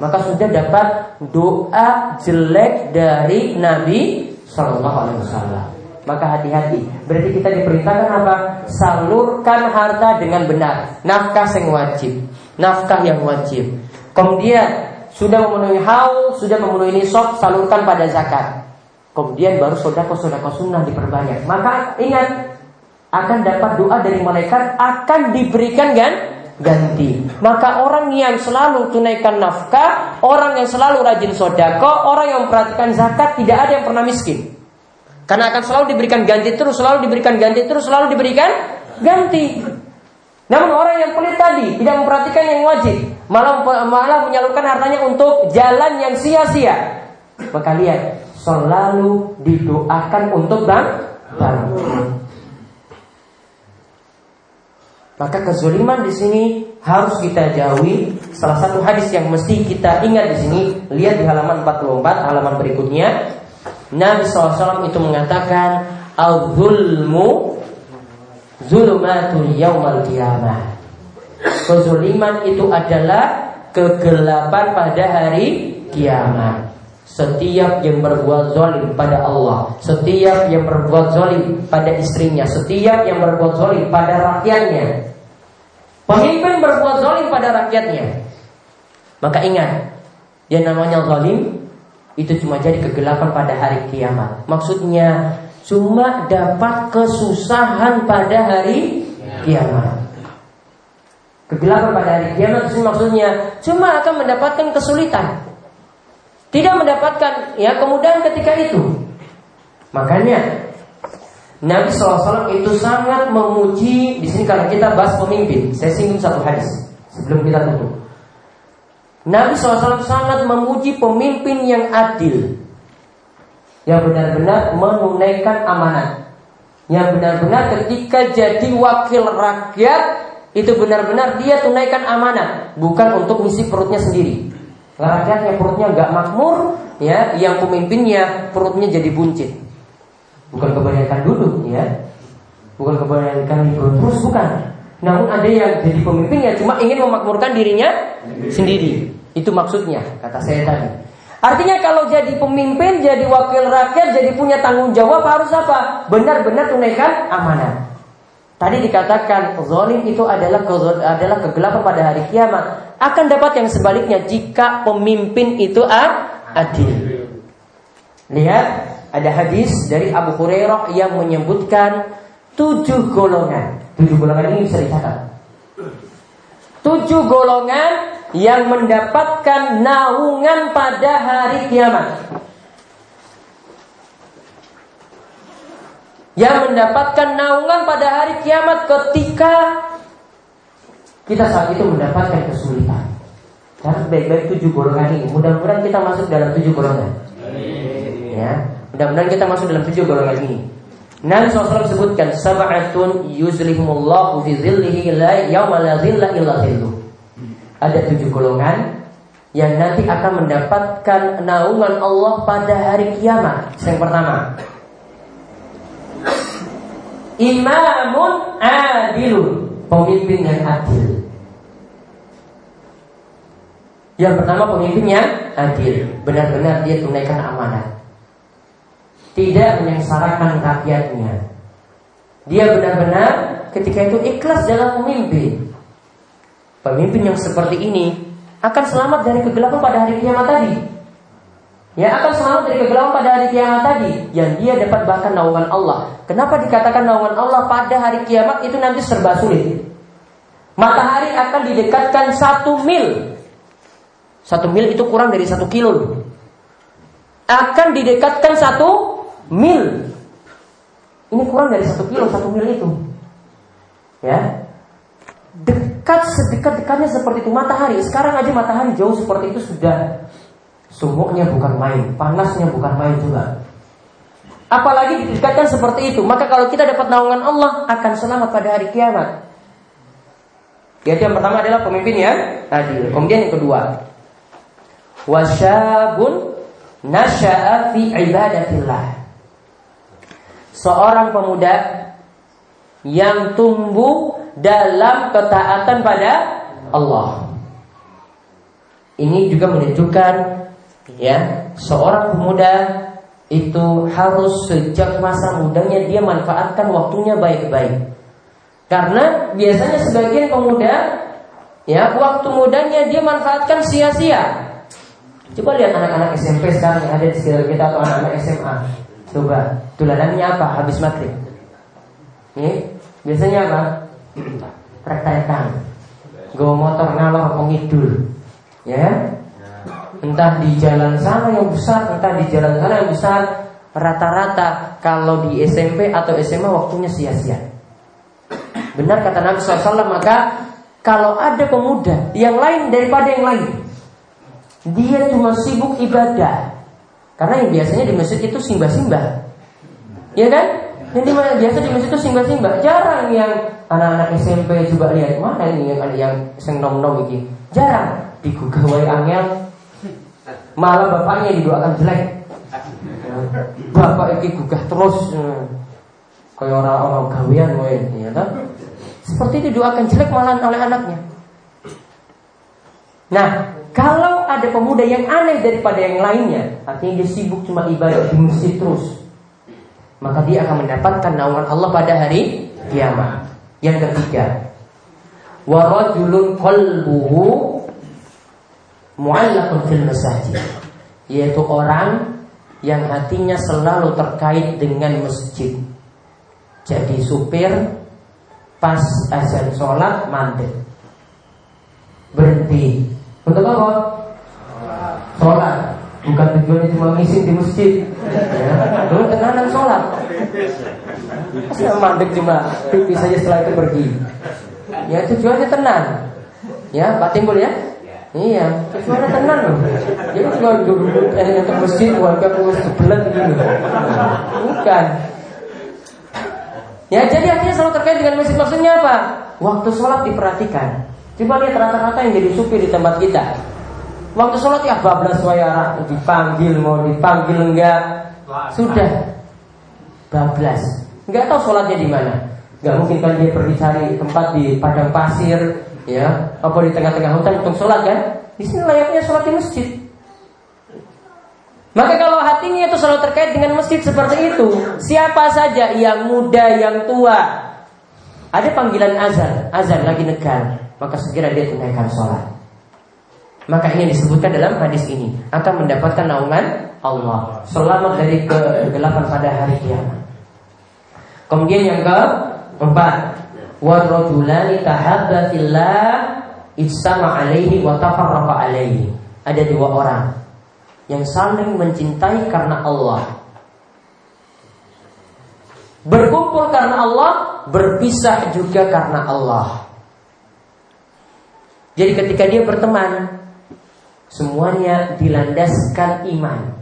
maka sudah dapat doa jelek dari Nabi Shallallahu Alaihi Wasallam. Maka hati-hati. Berarti kita diperintahkan apa? Salurkan harta dengan benar. Nafkah yang wajib. Nafkah yang wajib. Kemudian sudah memenuhi haul, sudah memenuhi nisab, salurkan pada zakat. Kemudian baru sodako sodako sunnah diperbanyak. Maka ingat akan dapat doa dari malaikat akan diberikan kan ganti. Maka orang yang selalu tunaikan nafkah, orang yang selalu rajin sodako, orang yang memperhatikan zakat, tidak ada yang pernah miskin. Karena akan selalu diberikan ganti terus, selalu diberikan ganti terus, selalu diberikan ganti. Namun orang yang pelit tadi tidak memperhatikan yang wajib, malah malah menyalurkan hartanya untuk jalan yang sia-sia. Maka lihat, selalu didoakan untuk bang. Maka kezaliman di sini harus kita jauhi. Salah satu hadis yang mesti kita ingat di sini, lihat di halaman 44, halaman berikutnya. Nabi SAW itu mengatakan, Al-zulmu zulumatul yaumal qiyamah. Kezuliman itu adalah kegelapan pada hari kiamat. Setiap yang berbuat zalim pada Allah, setiap yang berbuat zalim pada istrinya, setiap yang berbuat zalim pada rakyatnya. Pemimpin berbuat zalim pada rakyatnya. Maka ingat, yang namanya zalim itu cuma jadi kegelapan pada hari kiamat. Maksudnya cuma dapat kesusahan pada hari kiamat. Kegelapan pada hari kiamat itu maksudnya cuma akan mendapatkan kesulitan. Tidak mendapatkan ya kemudahan ketika itu. Makanya Nabi SAW itu sangat memuji di sini karena kita bahas pemimpin. Saya singgung satu hadis sebelum kita tutup. Nabi SAW sangat memuji pemimpin yang adil yang benar-benar menunaikan amanat. Yang benar-benar ketika jadi wakil rakyat itu benar-benar dia tunaikan amanat, bukan untuk misi perutnya sendiri. Rakyatnya perutnya nggak makmur, ya, yang pemimpinnya perutnya jadi buncit. Bukan kebanyakan dulu, ya. Bukan kebanyakan itu terus bukan. Namun ada yang jadi pemimpinnya cuma ingin memakmurkan dirinya sendiri. Itu maksudnya, kata saya tadi. Artinya kalau jadi pemimpin, jadi wakil rakyat, jadi punya tanggung jawab harus apa? Benar-benar tunaikan amanah. Tadi dikatakan zalim itu adalah adalah kegelapan pada hari kiamat. Akan dapat yang sebaliknya jika pemimpin itu adil. Lihat ada hadis dari Abu Hurairah yang menyebutkan tujuh golongan. Tujuh golongan ini bisa dicatat. Tujuh golongan yang mendapatkan naungan pada hari kiamat. Yang mendapatkan naungan pada hari kiamat ketika kita saat itu mendapatkan kesulitan. Harus baik-baik tujuh golongan ini. Mudah-mudahan kita masuk dalam tujuh golongan. Ya, mudah-mudahan kita masuk dalam tujuh golongan ini. Nabi SAW sebutkan sab'atun yuzlihumullahu fi zillihi la yawma la zilla illa zilluh ada tujuh golongan yang nanti akan mendapatkan naungan Allah pada hari kiamat. Yang pertama, imamun adilun, pemimpin yang adil. Yang pertama pemimpin yang adil, benar-benar dia tunaikan amanah. Tidak menyengsarakan rakyatnya. Dia benar-benar ketika itu ikhlas dalam memimpin. Pemimpin yang seperti ini akan selamat dari kegelapan pada hari kiamat tadi. Ya akan selamat dari kegelapan pada hari kiamat tadi yang dia dapat bahkan naungan Allah. Kenapa dikatakan naungan Allah pada hari kiamat itu nanti serba sulit? Matahari akan didekatkan satu mil. Satu mil itu kurang dari satu kilo. Akan didekatkan satu mil. Ini kurang dari satu kilo, satu mil itu. Ya, dekat sedekat-dekatnya seperti itu matahari. Sekarang aja matahari jauh seperti itu sudah sumuknya bukan main, panasnya bukan main juga. Apalagi didekatkan seperti itu, maka kalau kita dapat naungan Allah akan selamat pada hari kiamat. Jadi yang pertama adalah pemimpin yang adil. Kemudian yang kedua, wasyabun nasya'a fi ibadatillah. Seorang pemuda yang tumbuh dalam ketaatan pada Allah. Ini juga menunjukkan ya, seorang pemuda itu harus sejak masa mudanya dia manfaatkan waktunya baik-baik. Karena biasanya sebagian pemuda ya, waktu mudanya dia manfaatkan sia-sia. Coba lihat anak-anak SMP sekarang yang ada di sekitar kita atau anak-anak SMA. Coba, tulanannya apa habis maghrib? Ini biasanya apa? Retekan Gue motor ngalor pengidul Ya Entah di jalan sana yang besar Entah di jalan sana yang besar Rata-rata Kalau di SMP atau SMA waktunya sia-sia Benar kata Nabi SAW maka kalau ada pemuda yang lain daripada yang lain, dia cuma sibuk ibadah. Karena yang biasanya di masjid itu simbah-simbah. Ya kan? Yang di biasa di masjid itu simbah-simbah. Jarang yang anak-anak SMP juga lihat mana ini yang yang sing nom-nom iki. Jarang digugah wae angel. Malah bapaknya didoakan jelek. Bapak iki gugah terus. Kayak orang-orang gawean wae, ya kan? Seperti itu doakan jelek malah oleh anaknya. Nah, kalau ada pemuda yang aneh daripada yang lainnya, artinya dia sibuk cuma ibadah di masjid terus, maka dia akan mendapatkan naungan Allah pada hari kiamat. Yang ketiga, warajulun qalbuhu mu'allaqun fil yaitu orang yang hatinya selalu terkait dengan masjid jadi supir pas azan sholat mandek berhenti untuk apa? Sholat bukan tujuannya cuma ngisi di masjid ya. Dulu tenanan sholat Saya mandek cuma pipi saja setelah itu pergi Ya tujuannya tenang Ya Pak Timbul ya Iya, tujuannya tenang loh. Jadi cuma duduk eh, ke masjid warga pun sebelah begini. Bukan. Ya jadi akhirnya selalu terkait dengan masjid maksudnya apa? Waktu sholat diperhatikan. Coba lihat rata-rata yang jadi supir di tempat kita. Waktu sholat ya bablas wayara dipanggil mau dipanggil enggak sudah bablas. Enggak tahu sholatnya di mana. Enggak mungkin kan dia pergi cari tempat di padang pasir, ya, apa di tengah-tengah hutan untuk sholat kan? Di sini layaknya sholat di masjid. Maka kalau hatinya itu selalu terkait dengan masjid seperti itu, siapa saja yang muda, yang tua, ada panggilan azan, azan lagi negar, maka segera dia tunaikan sholat. Maka ini disebutkan dalam hadis ini akan mendapatkan naungan Allah selamat dari kegelapan pada hari kiamat. Kemudian yang keempat, wadrojulani tahabbatillah istama alaihi wa alaihi. Ada dua orang yang saling mencintai karena Allah. Berkumpul karena Allah, berpisah juga karena Allah. Jadi ketika dia berteman, semuanya dilandaskan iman.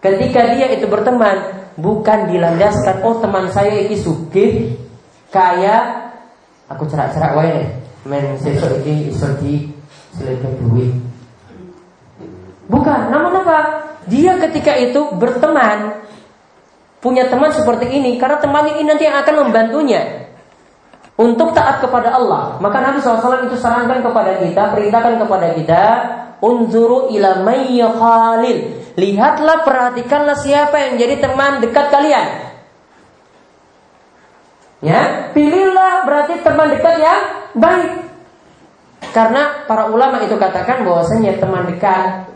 Ketika dia itu berteman, bukan dilandaskan oh teman saya iki sugih kaya aku cerak-cerak wae men sesuk iki iso di duit Bukan, namun apa? Dia ketika itu berteman Punya teman seperti ini Karena teman ini nanti yang akan membantunya Untuk taat kepada Allah Maka Nabi SAW itu sarankan kepada kita Perintahkan kepada kita Unzuru ila khalil Lihatlah, perhatikanlah siapa yang jadi teman dekat kalian Ya, pilihlah berarti teman dekat yang baik. Karena para ulama itu katakan bahwasanya teman dekat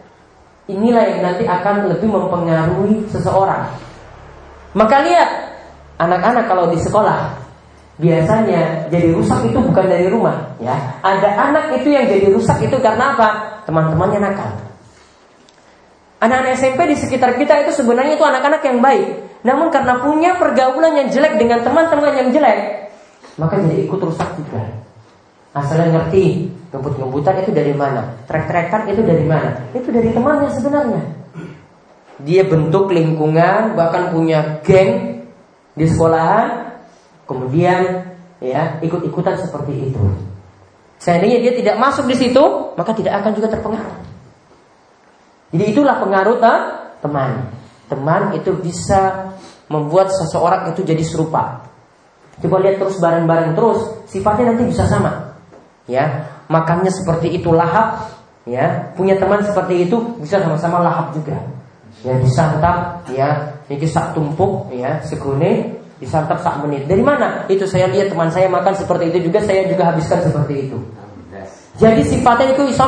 inilah yang nanti akan lebih mempengaruhi seseorang. Maka lihat anak-anak kalau di sekolah biasanya jadi rusak itu bukan dari rumah, ya. Ada anak itu yang jadi rusak itu karena apa? Teman-temannya nakal. Anak-anak SMP di sekitar kita itu sebenarnya itu anak-anak yang baik. Namun karena punya pergaulan yang jelek dengan teman-teman yang jelek, maka jadi ikut rusak juga. Asalnya ngerti Ngebut-ngebutan itu dari mana? Trek-trekan itu dari mana? Itu dari temannya sebenarnya. Dia bentuk lingkungan, bahkan punya geng di sekolahan, kemudian ya ikut-ikutan seperti itu. Seandainya dia tidak masuk di situ, maka tidak akan juga terpengaruh. Jadi itulah pengaruh teman. Teman itu bisa membuat seseorang itu jadi serupa. Coba lihat terus bareng-bareng terus, sifatnya nanti bisa sama. Ya, makannya seperti itu lahap, ya punya teman seperti itu bisa sama-sama lahap juga. Ya disantap, ya ini sak tumpuk, ya segune disantap sak menit. Dari mana? Itu saya lihat teman saya makan seperti itu juga, saya juga habiskan seperti itu. Jadi sifatnya itu bisa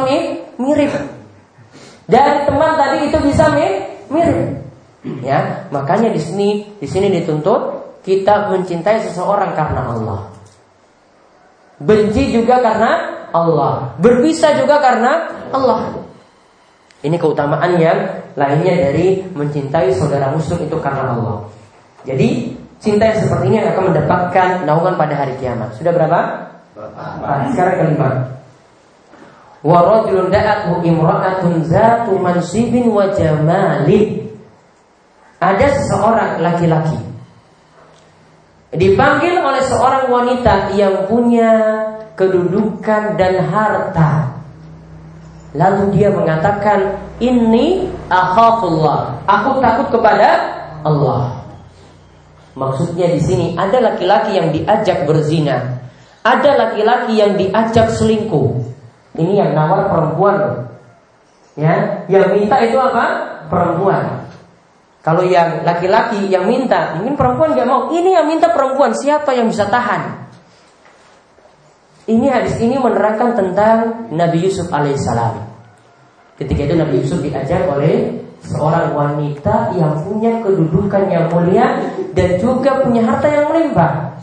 mirip. Dan teman tadi itu bisa mirip. Ya, makanya di sini di sini dituntut kita mencintai seseorang karena Allah. Benci juga karena Allah. Berpisah juga karena Allah. Ini keutamaan yang lainnya dari mencintai saudara muslim itu karena Allah. Jadi Cinta yang seperti ini akan mendapatkan naungan pada hari kiamat. Sudah berapa? Nah, sekarang kelima. Wa rajulun da'athu imra'atun zatu mansibin wa jamalin. Ada seseorang laki-laki dipanggil oleh seorang wanita yang punya kedudukan dan harta. Lalu dia mengatakan, "Ini akhafullah. Aku takut kepada Allah." Maksudnya di sini ada laki-laki yang diajak berzina, ada laki-laki yang diajak selingkuh. Ini yang nawar perempuan loh. Ya, yang minta itu apa? Perempuan. Kalau yang laki-laki yang minta, mungkin perempuan gak mau. Ini yang minta perempuan, siapa yang bisa tahan? Ini hadis ini menerangkan tentang Nabi Yusuf alaihissalam. Ketika itu Nabi Yusuf diajak oleh seorang wanita yang punya kedudukan yang mulia dan juga punya harta yang melimpah.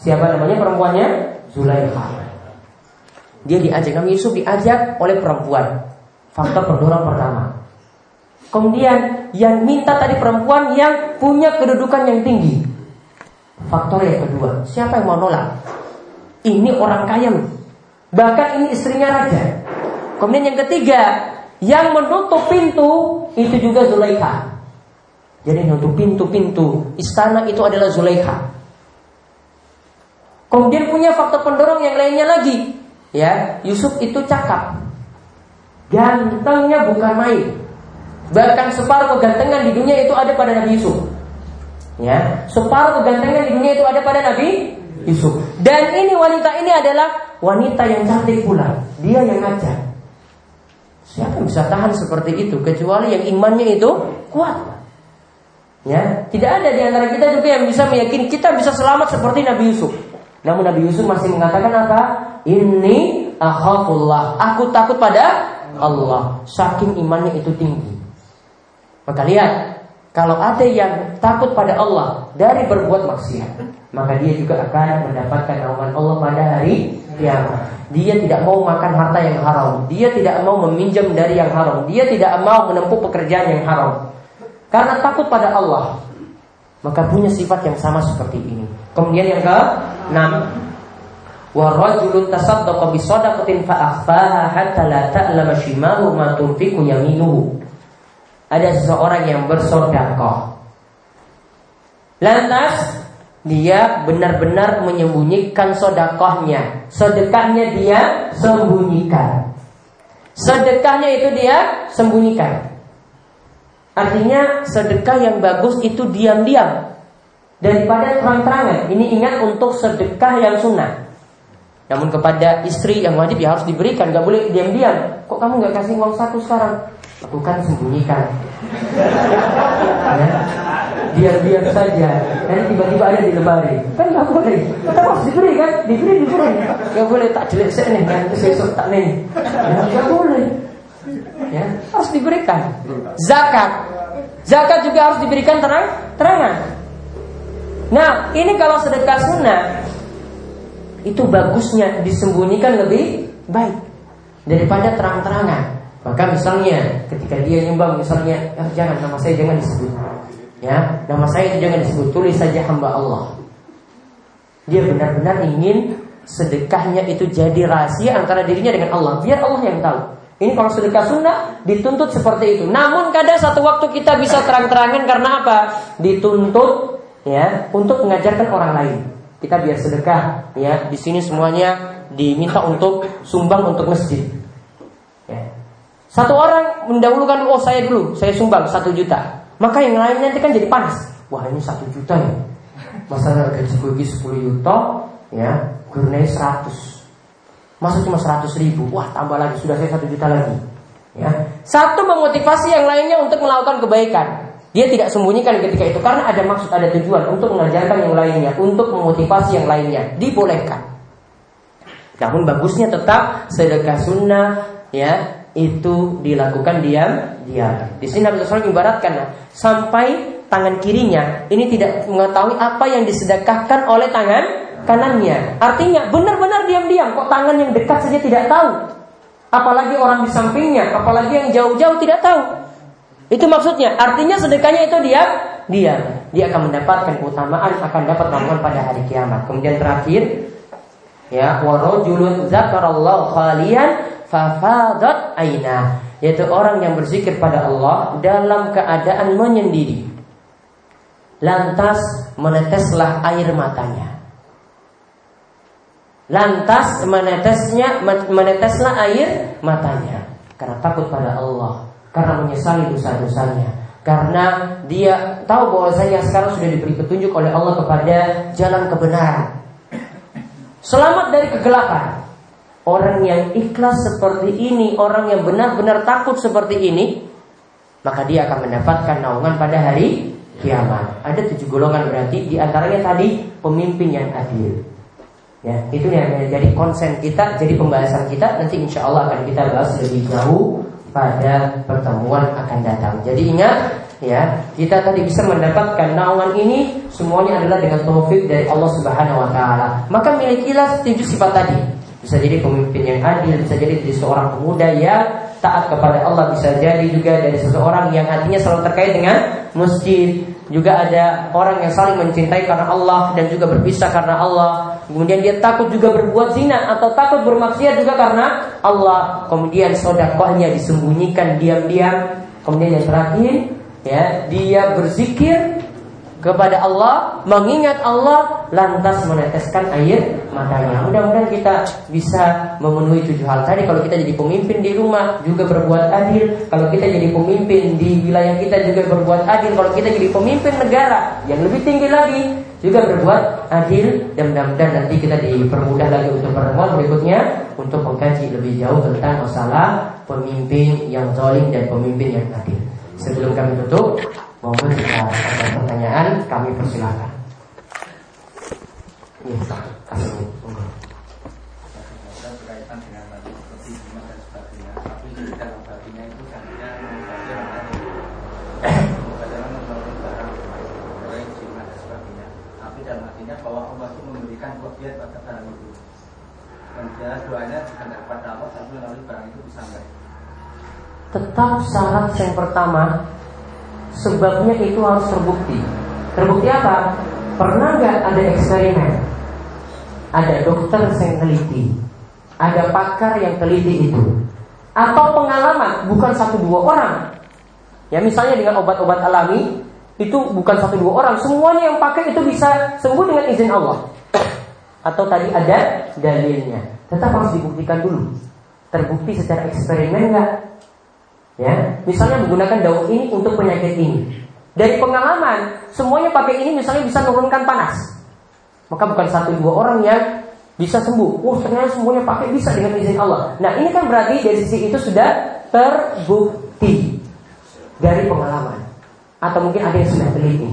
Siapa namanya perempuannya? Zulaikha. Dia diajak Nabi Yusuf diajak oleh perempuan. Fakta perdorong pertama. Kemudian yang minta tadi perempuan yang punya kedudukan yang tinggi. Faktor yang kedua, siapa yang mau nolak? Ini orang kaya Bahkan ini istrinya raja. Kemudian yang ketiga, yang menutup pintu itu juga Zulaikha. Jadi menutup pintu-pintu istana itu adalah Zulaikha. Kemudian punya faktor pendorong yang lainnya lagi. Ya, Yusuf itu cakap. Gantengnya bukan main. Bahkan separuh kegantengan di dunia itu ada pada Nabi Yusuf. Ya, separuh kegantengan di dunia itu ada pada Nabi Yusuf. Dan ini wanita ini adalah wanita yang cantik pula. Dia yang ngajak. Siapa yang bisa tahan seperti itu kecuali yang imannya itu kuat? Ya, tidak ada di antara kita juga yang bisa meyakini kita bisa selamat seperti Nabi Yusuf. Namun Nabi Yusuf masih mengatakan apa? Ini akhafullah. Aku takut pada Allah. Saking imannya itu tinggi. Maka lihat, kalau ada yang takut pada Allah dari berbuat maksiat, maka dia juga akan mendapatkan naungan Allah pada hari kiamat. Dia tidak mau makan harta yang haram. Dia tidak mau meminjam dari yang haram. Dia tidak mau menempuh pekerjaan yang haram. Karena takut pada Allah. Maka punya sifat yang sama seperti ini. Kemudian yang ke enam, wa rajulun tasaddaqa bi shadaqatin fa akhfaha hatta la ta'lama shimalu ma tunfiqu yaminuhu. Ada seseorang yang bersedekah. Lantas dia benar-benar menyembunyikan sodakohnya. Sedekahnya dia sembunyikan. Sedekahnya itu dia sembunyikan. Artinya sedekah yang bagus itu diam-diam daripada terang-terangan. Ini ingat untuk sedekah yang sunnah. Namun kepada istri yang wajib ya harus diberikan, gak boleh diam-diam. Kok kamu gak kasih uang satu sekarang? Lakukan sembunyikan. ya. Biar-biar saja. Nanti tiba-tiba ada di lemari. Kan nggak boleh. Tetap harus diberi kan? Diberi diberi. Nggak boleh tak jelek sih nih kan? Besok tak nih. Ya, nggak boleh. Ya harus diberikan. Zakat. Zakat juga harus diberikan terang terangan. Nah ini kalau sedekah sunnah itu bagusnya disembunyikan lebih baik daripada terang-terangan maka misalnya ketika dia nyumbang misalnya eh, jangan nama saya jangan disebut Ya, nama saya itu jangan disebut tulis saja hamba Allah. Dia benar-benar ingin sedekahnya itu jadi rahasia antara dirinya dengan Allah. Biar Allah yang tahu. Ini kalau sedekah sunnah dituntut seperti itu. Namun kadang satu waktu kita bisa terang-terangan karena apa? Dituntut ya untuk mengajarkan orang lain. Kita biar sedekah ya. Di sini semuanya diminta untuk sumbang untuk masjid. Ya. Satu orang mendahulukan oh saya dulu, saya sumbang satu juta. Maka yang lainnya nanti kan jadi panas. Wah ini satu juta ya. Masa gaji gue 10 juta, ya, gue seratus. Masa cuma seratus ribu? Wah tambah lagi, sudah saya satu juta lagi. Ya. Satu memotivasi yang lainnya untuk melakukan kebaikan. Dia tidak sembunyikan ketika itu karena ada maksud, ada tujuan untuk mengajarkan yang lainnya, untuk memotivasi yang lainnya. Dibolehkan. Namun bagusnya tetap sedekah sunnah, ya itu dilakukan diam diam. Di sini Nabi SAW ibaratkan sampai tangan kirinya ini tidak mengetahui apa yang disedekahkan oleh tangan kanannya. Artinya benar-benar diam-diam kok tangan yang dekat saja tidak tahu. Apalagi orang di sampingnya, apalagi yang jauh-jauh tidak tahu. Itu maksudnya. Artinya sedekahnya itu diam dia dia akan mendapatkan keutamaan akan dapat naungan pada hari kiamat. Kemudian terakhir ya warajulun zakarallahu khalian fafadat aina. Yaitu orang yang berzikir pada Allah dalam keadaan menyendiri. Lantas meneteslah air matanya. Lantas menetesnya meneteslah air matanya. Karena takut pada Allah. Karena menyesali dosa-dosanya. Karena dia tahu bahwa saya sekarang sudah diberi petunjuk oleh Allah kepada jalan kebenaran. Selamat dari kegelapan. Orang yang ikhlas seperti ini, orang yang benar-benar takut seperti ini, maka dia akan mendapatkan naungan pada hari kiamat. Ada tujuh golongan berarti di antaranya tadi pemimpin yang adil. Ya, itu yang menjadi konsen kita, jadi pembahasan kita nanti insya Allah akan kita bahas lebih jauh pada pertemuan akan datang. Jadi ingat ya, kita tadi bisa mendapatkan naungan ini semuanya adalah dengan taufik dari Allah Subhanahu wa taala. Maka milikilah tujuh sifat tadi. Bisa jadi pemimpin yang adil, bisa jadi dari seorang pemuda yang taat kepada Allah, bisa jadi juga dari seseorang yang hatinya selalu terkait dengan masjid. Juga ada orang yang saling mencintai karena Allah dan juga berpisah karena Allah. Kemudian dia takut juga berbuat zina atau takut bermaksiat juga karena Allah. Kemudian sodakohnya disembunyikan diam-diam. Kemudian yang terakhir, ya dia berzikir kepada Allah, mengingat Allah, lantas meneteskan air matanya. Mudah-mudahan kita bisa memenuhi tujuh hal tadi. Kalau kita jadi pemimpin di rumah juga berbuat adil. Kalau kita jadi pemimpin di wilayah kita juga berbuat adil. Kalau kita jadi pemimpin negara yang lebih tinggi lagi juga berbuat adil. Dan mudah-mudahan nanti kita dipermudah lagi untuk pertemuan berikutnya untuk mengkaji lebih jauh tentang masalah pemimpin yang zalim dan pemimpin yang adil. Sebelum kami tutup, Mohon jika ada pertanyaan kami persilakan. Iya, kasih bahwa Allah itu memberikan pada barang itu. Dan doanya bukan kepada Allah tapi melalui barang itu bisa Tetap syarat yang pertama Sebabnya itu harus terbukti. Terbukti apa? Pernah nggak ada eksperimen? Ada dokter yang teliti. Ada pakar yang teliti itu. Atau pengalaman Bukan satu dua orang. Ya misalnya dengan obat-obat alami Itu bukan satu dua orang. Semuanya yang pakai itu bisa sembuh dengan izin Allah. Atau tadi ada dalilnya. Tetap harus dibuktikan dulu. Terbukti secara eksperimen nggak Ya, misalnya menggunakan daun ini untuk penyakit ini. Dari pengalaman, semuanya pakai ini misalnya bisa menurunkan panas. Maka bukan satu dua orang yang bisa sembuh. Oh, ternyata semuanya pakai bisa dengan izin Allah. Nah, ini kan berarti dari sisi itu sudah terbukti dari pengalaman. Atau mungkin ada yang sudah teliti.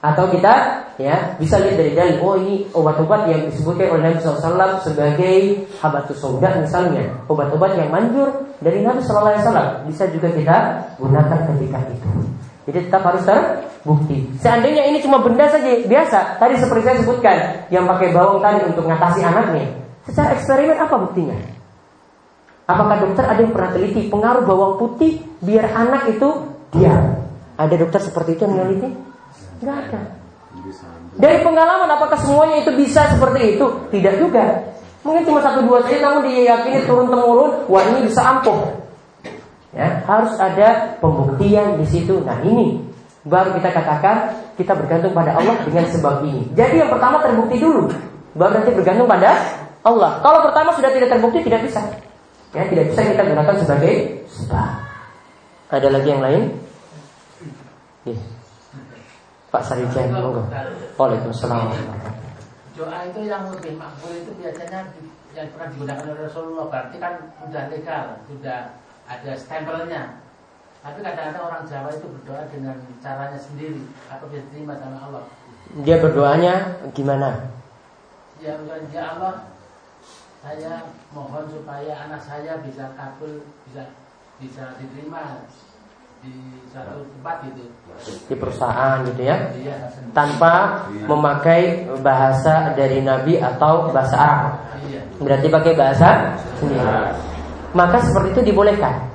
Atau kita ya bisa lihat dari dalil oh ini obat-obat yang disebutkan oleh Nabi SAW sebagai habatus sauda misalnya obat-obat yang manjur dari Nabi SAW bisa juga kita gunakan ketika itu. Jadi tetap harus terbukti. Seandainya ini cuma benda saja biasa, tadi seperti saya sebutkan, yang pakai bawang tadi untuk mengatasi anaknya, secara eksperimen apa buktinya? Apakah dokter ada yang pernah teliti pengaruh bawang putih biar anak itu diam? Ada dokter seperti itu yang meneliti? Enggak ada. Dari pengalaman apakah semuanya itu bisa seperti itu? Tidak juga. Mungkin cuma satu dua saja namun diyakini turun temurun wah ini bisa ampuh. Ya, harus ada pembuktian di situ. Nah, ini baru kita katakan kita bergantung pada Allah dengan sebab ini. Jadi yang pertama terbukti dulu, baru nanti bergantung pada Allah. Kalau pertama sudah tidak terbukti tidak bisa. Ya, tidak bisa kita gunakan sebagai sebab. Ada lagi yang lain? Yes. Pak Sarijan, monggo. Waalaikumsalam. Doa itu yang lebih makbul itu biasanya yang pernah digunakan oleh Rasulullah berarti kan sudah legal, sudah ada stempelnya. Tapi kadang-kadang orang Jawa itu berdoa dengan caranya sendiri atau bisa diterima sama Allah. Dia berdoanya gimana? Ya ya Allah, saya mohon supaya anak saya bisa kabul, bisa bisa diterima di satu tempat gitu. Di perusahaan gitu ya. Iya. Tanpa memakai bahasa dari Nabi atau bahasa Arab. Iya. Berarti pakai bahasa sendiri. Maka seperti itu dibolehkan.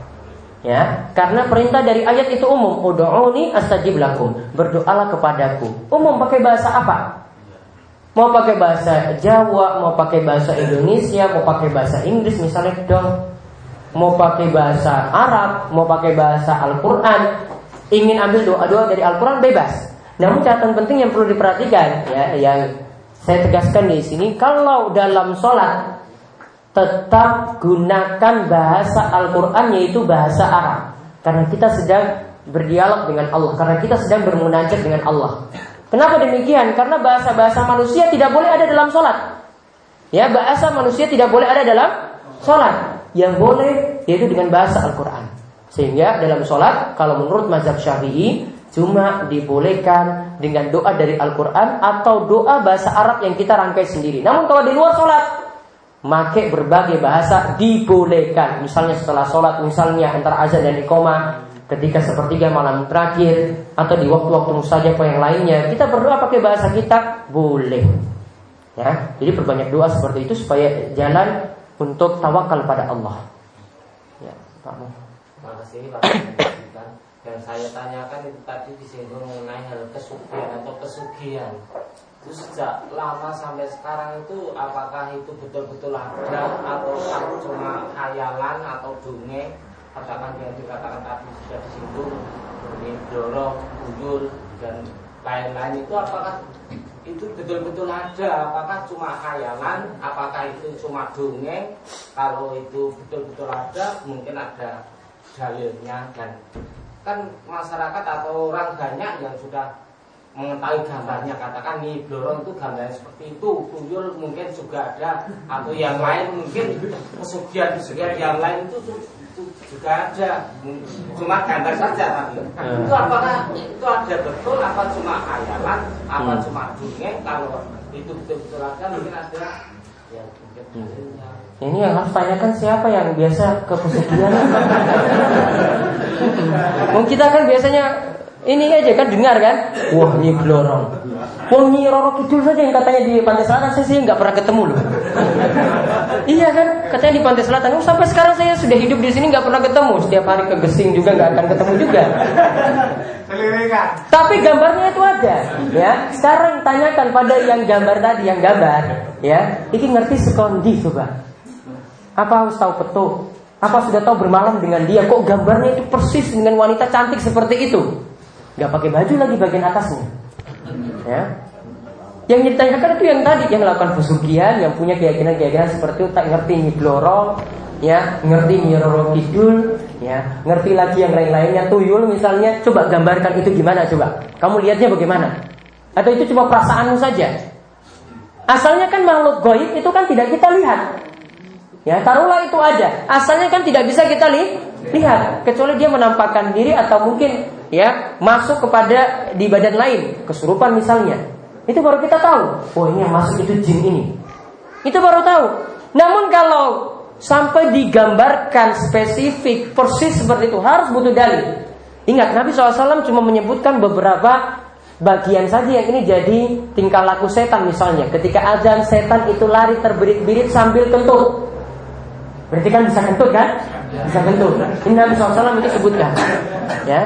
Ya, karena perintah dari ayat itu umum. Ud'uni astajib lakum. Berdoalah kepadaku. Umum pakai bahasa apa? Mau pakai bahasa Jawa, mau pakai bahasa Indonesia, mau pakai bahasa Inggris misalnya dong. Mau pakai bahasa Arab, mau pakai bahasa Al-Qur'an. Ingin ambil doa-doa dari Al-Qur'an bebas. Namun catatan penting yang perlu diperhatikan ya, yang saya tegaskan di sini kalau dalam sholat tetap gunakan bahasa Al-Quran yaitu bahasa Arab karena kita sedang berdialog dengan Allah karena kita sedang bermunajat dengan Allah kenapa demikian karena bahasa-bahasa manusia tidak boleh ada dalam sholat ya bahasa manusia tidak boleh ada dalam sholat yang boleh yaitu dengan bahasa Al-Quran. Sehingga dalam sholat kalau menurut mazhab syafi'i cuma dibolehkan dengan doa dari Al-Quran atau doa bahasa Arab yang kita rangkai sendiri. Namun kalau di luar sholat Make berbagai bahasa dibolehkan. Misalnya setelah sholat Misalnya antara azan dan ikoma Ketika sepertiga malam terakhir Atau di waktu-waktu musajab yang lainnya Kita berdoa pakai bahasa kita Boleh. Ya Jadi perbanyak doa seperti itu Supaya jalan untuk tawakal pada Allah. Ya Pak Terima kasih Pak Yang saya tanyakan itu tadi disinggung mengenai hal kesugihan atau kesugihan. Itu sejak lama sampai sekarang itu apakah itu betul-betul ada atau cuma khayalan atau dongeng? Katakan yang dikatakan tadi sudah disinggung ini dorong, buyul dan lain-lain itu apakah itu betul-betul ada? Apakah cuma khayalan apakah itu cuma dongeng? Kalau itu betul-betul ada mungkin ada dalilnya. Dan kan masyarakat atau orang banyak yang sudah mengetahui gambarnya. Katakan nih blorong itu gambarnya seperti itu. Tuyul mungkin juga ada. Atau yang lain mungkin. Pesugihan pesugihan yang lain itu juga ada cuma gambar saja tapi hmm. itu apakah itu ada betul apa cuma khayalan apa hmm. cuma dongeng kalau itu betul-betul ada mungkin ada ya mungkin hmm. ini yang harus tanyakan siapa yang biasa ke pesugihan Mungkin kita kan biasanya ini aja kan dengar kan? Wah ini blorong. Wah ini Roro Kidul saja yang katanya di Pantai Selatan saya sih nggak pernah ketemu loh. Iya kan? Katanya di Pantai Selatan. Oh, sampai sekarang saya sudah hidup di sini nggak pernah ketemu. Setiap hari ke Gesing juga nggak akan ketemu juga. Tapi gambarnya itu ada, ya. Sekarang tanyakan pada yang gambar tadi, yang gambar, ya. Ini ngerti sekondi coba. Apa harus tahu petuh? Apa sudah tahu bermalam dengan dia? Kok gambarnya itu persis dengan wanita cantik seperti itu? nggak pakai baju lagi bagian atasnya. Ya. Yang ditanyakan itu yang tadi yang melakukan pesugihan, yang punya keyakinan-keyakinan seperti itu, tak ngerti blorong, ya, ngerti nyiroro kidul, ya, ngerti lagi yang lain-lainnya, tuyul misalnya, coba gambarkan itu gimana coba. Kamu lihatnya bagaimana? Atau itu cuma perasaanmu saja? Asalnya kan makhluk goib itu kan tidak kita lihat. Ya, taruhlah itu ada. Asalnya kan tidak bisa kita li lihat, kecuali dia menampakkan diri atau mungkin ya masuk kepada di badan lain kesurupan misalnya itu baru kita tahu. Oh ini yang masuk itu jin ini. Itu baru tahu. Namun kalau sampai digambarkan spesifik persis seperti itu harus butuh dalil. Ingat Nabi SAW cuma menyebutkan beberapa bagian saja yang ini jadi tingkah laku setan misalnya. Ketika azan setan itu lari terbirit-birit sambil kentut. Berarti kan bisa kentut kan? Bisa kentut. Ini Nabi SAW itu sebutkan ya.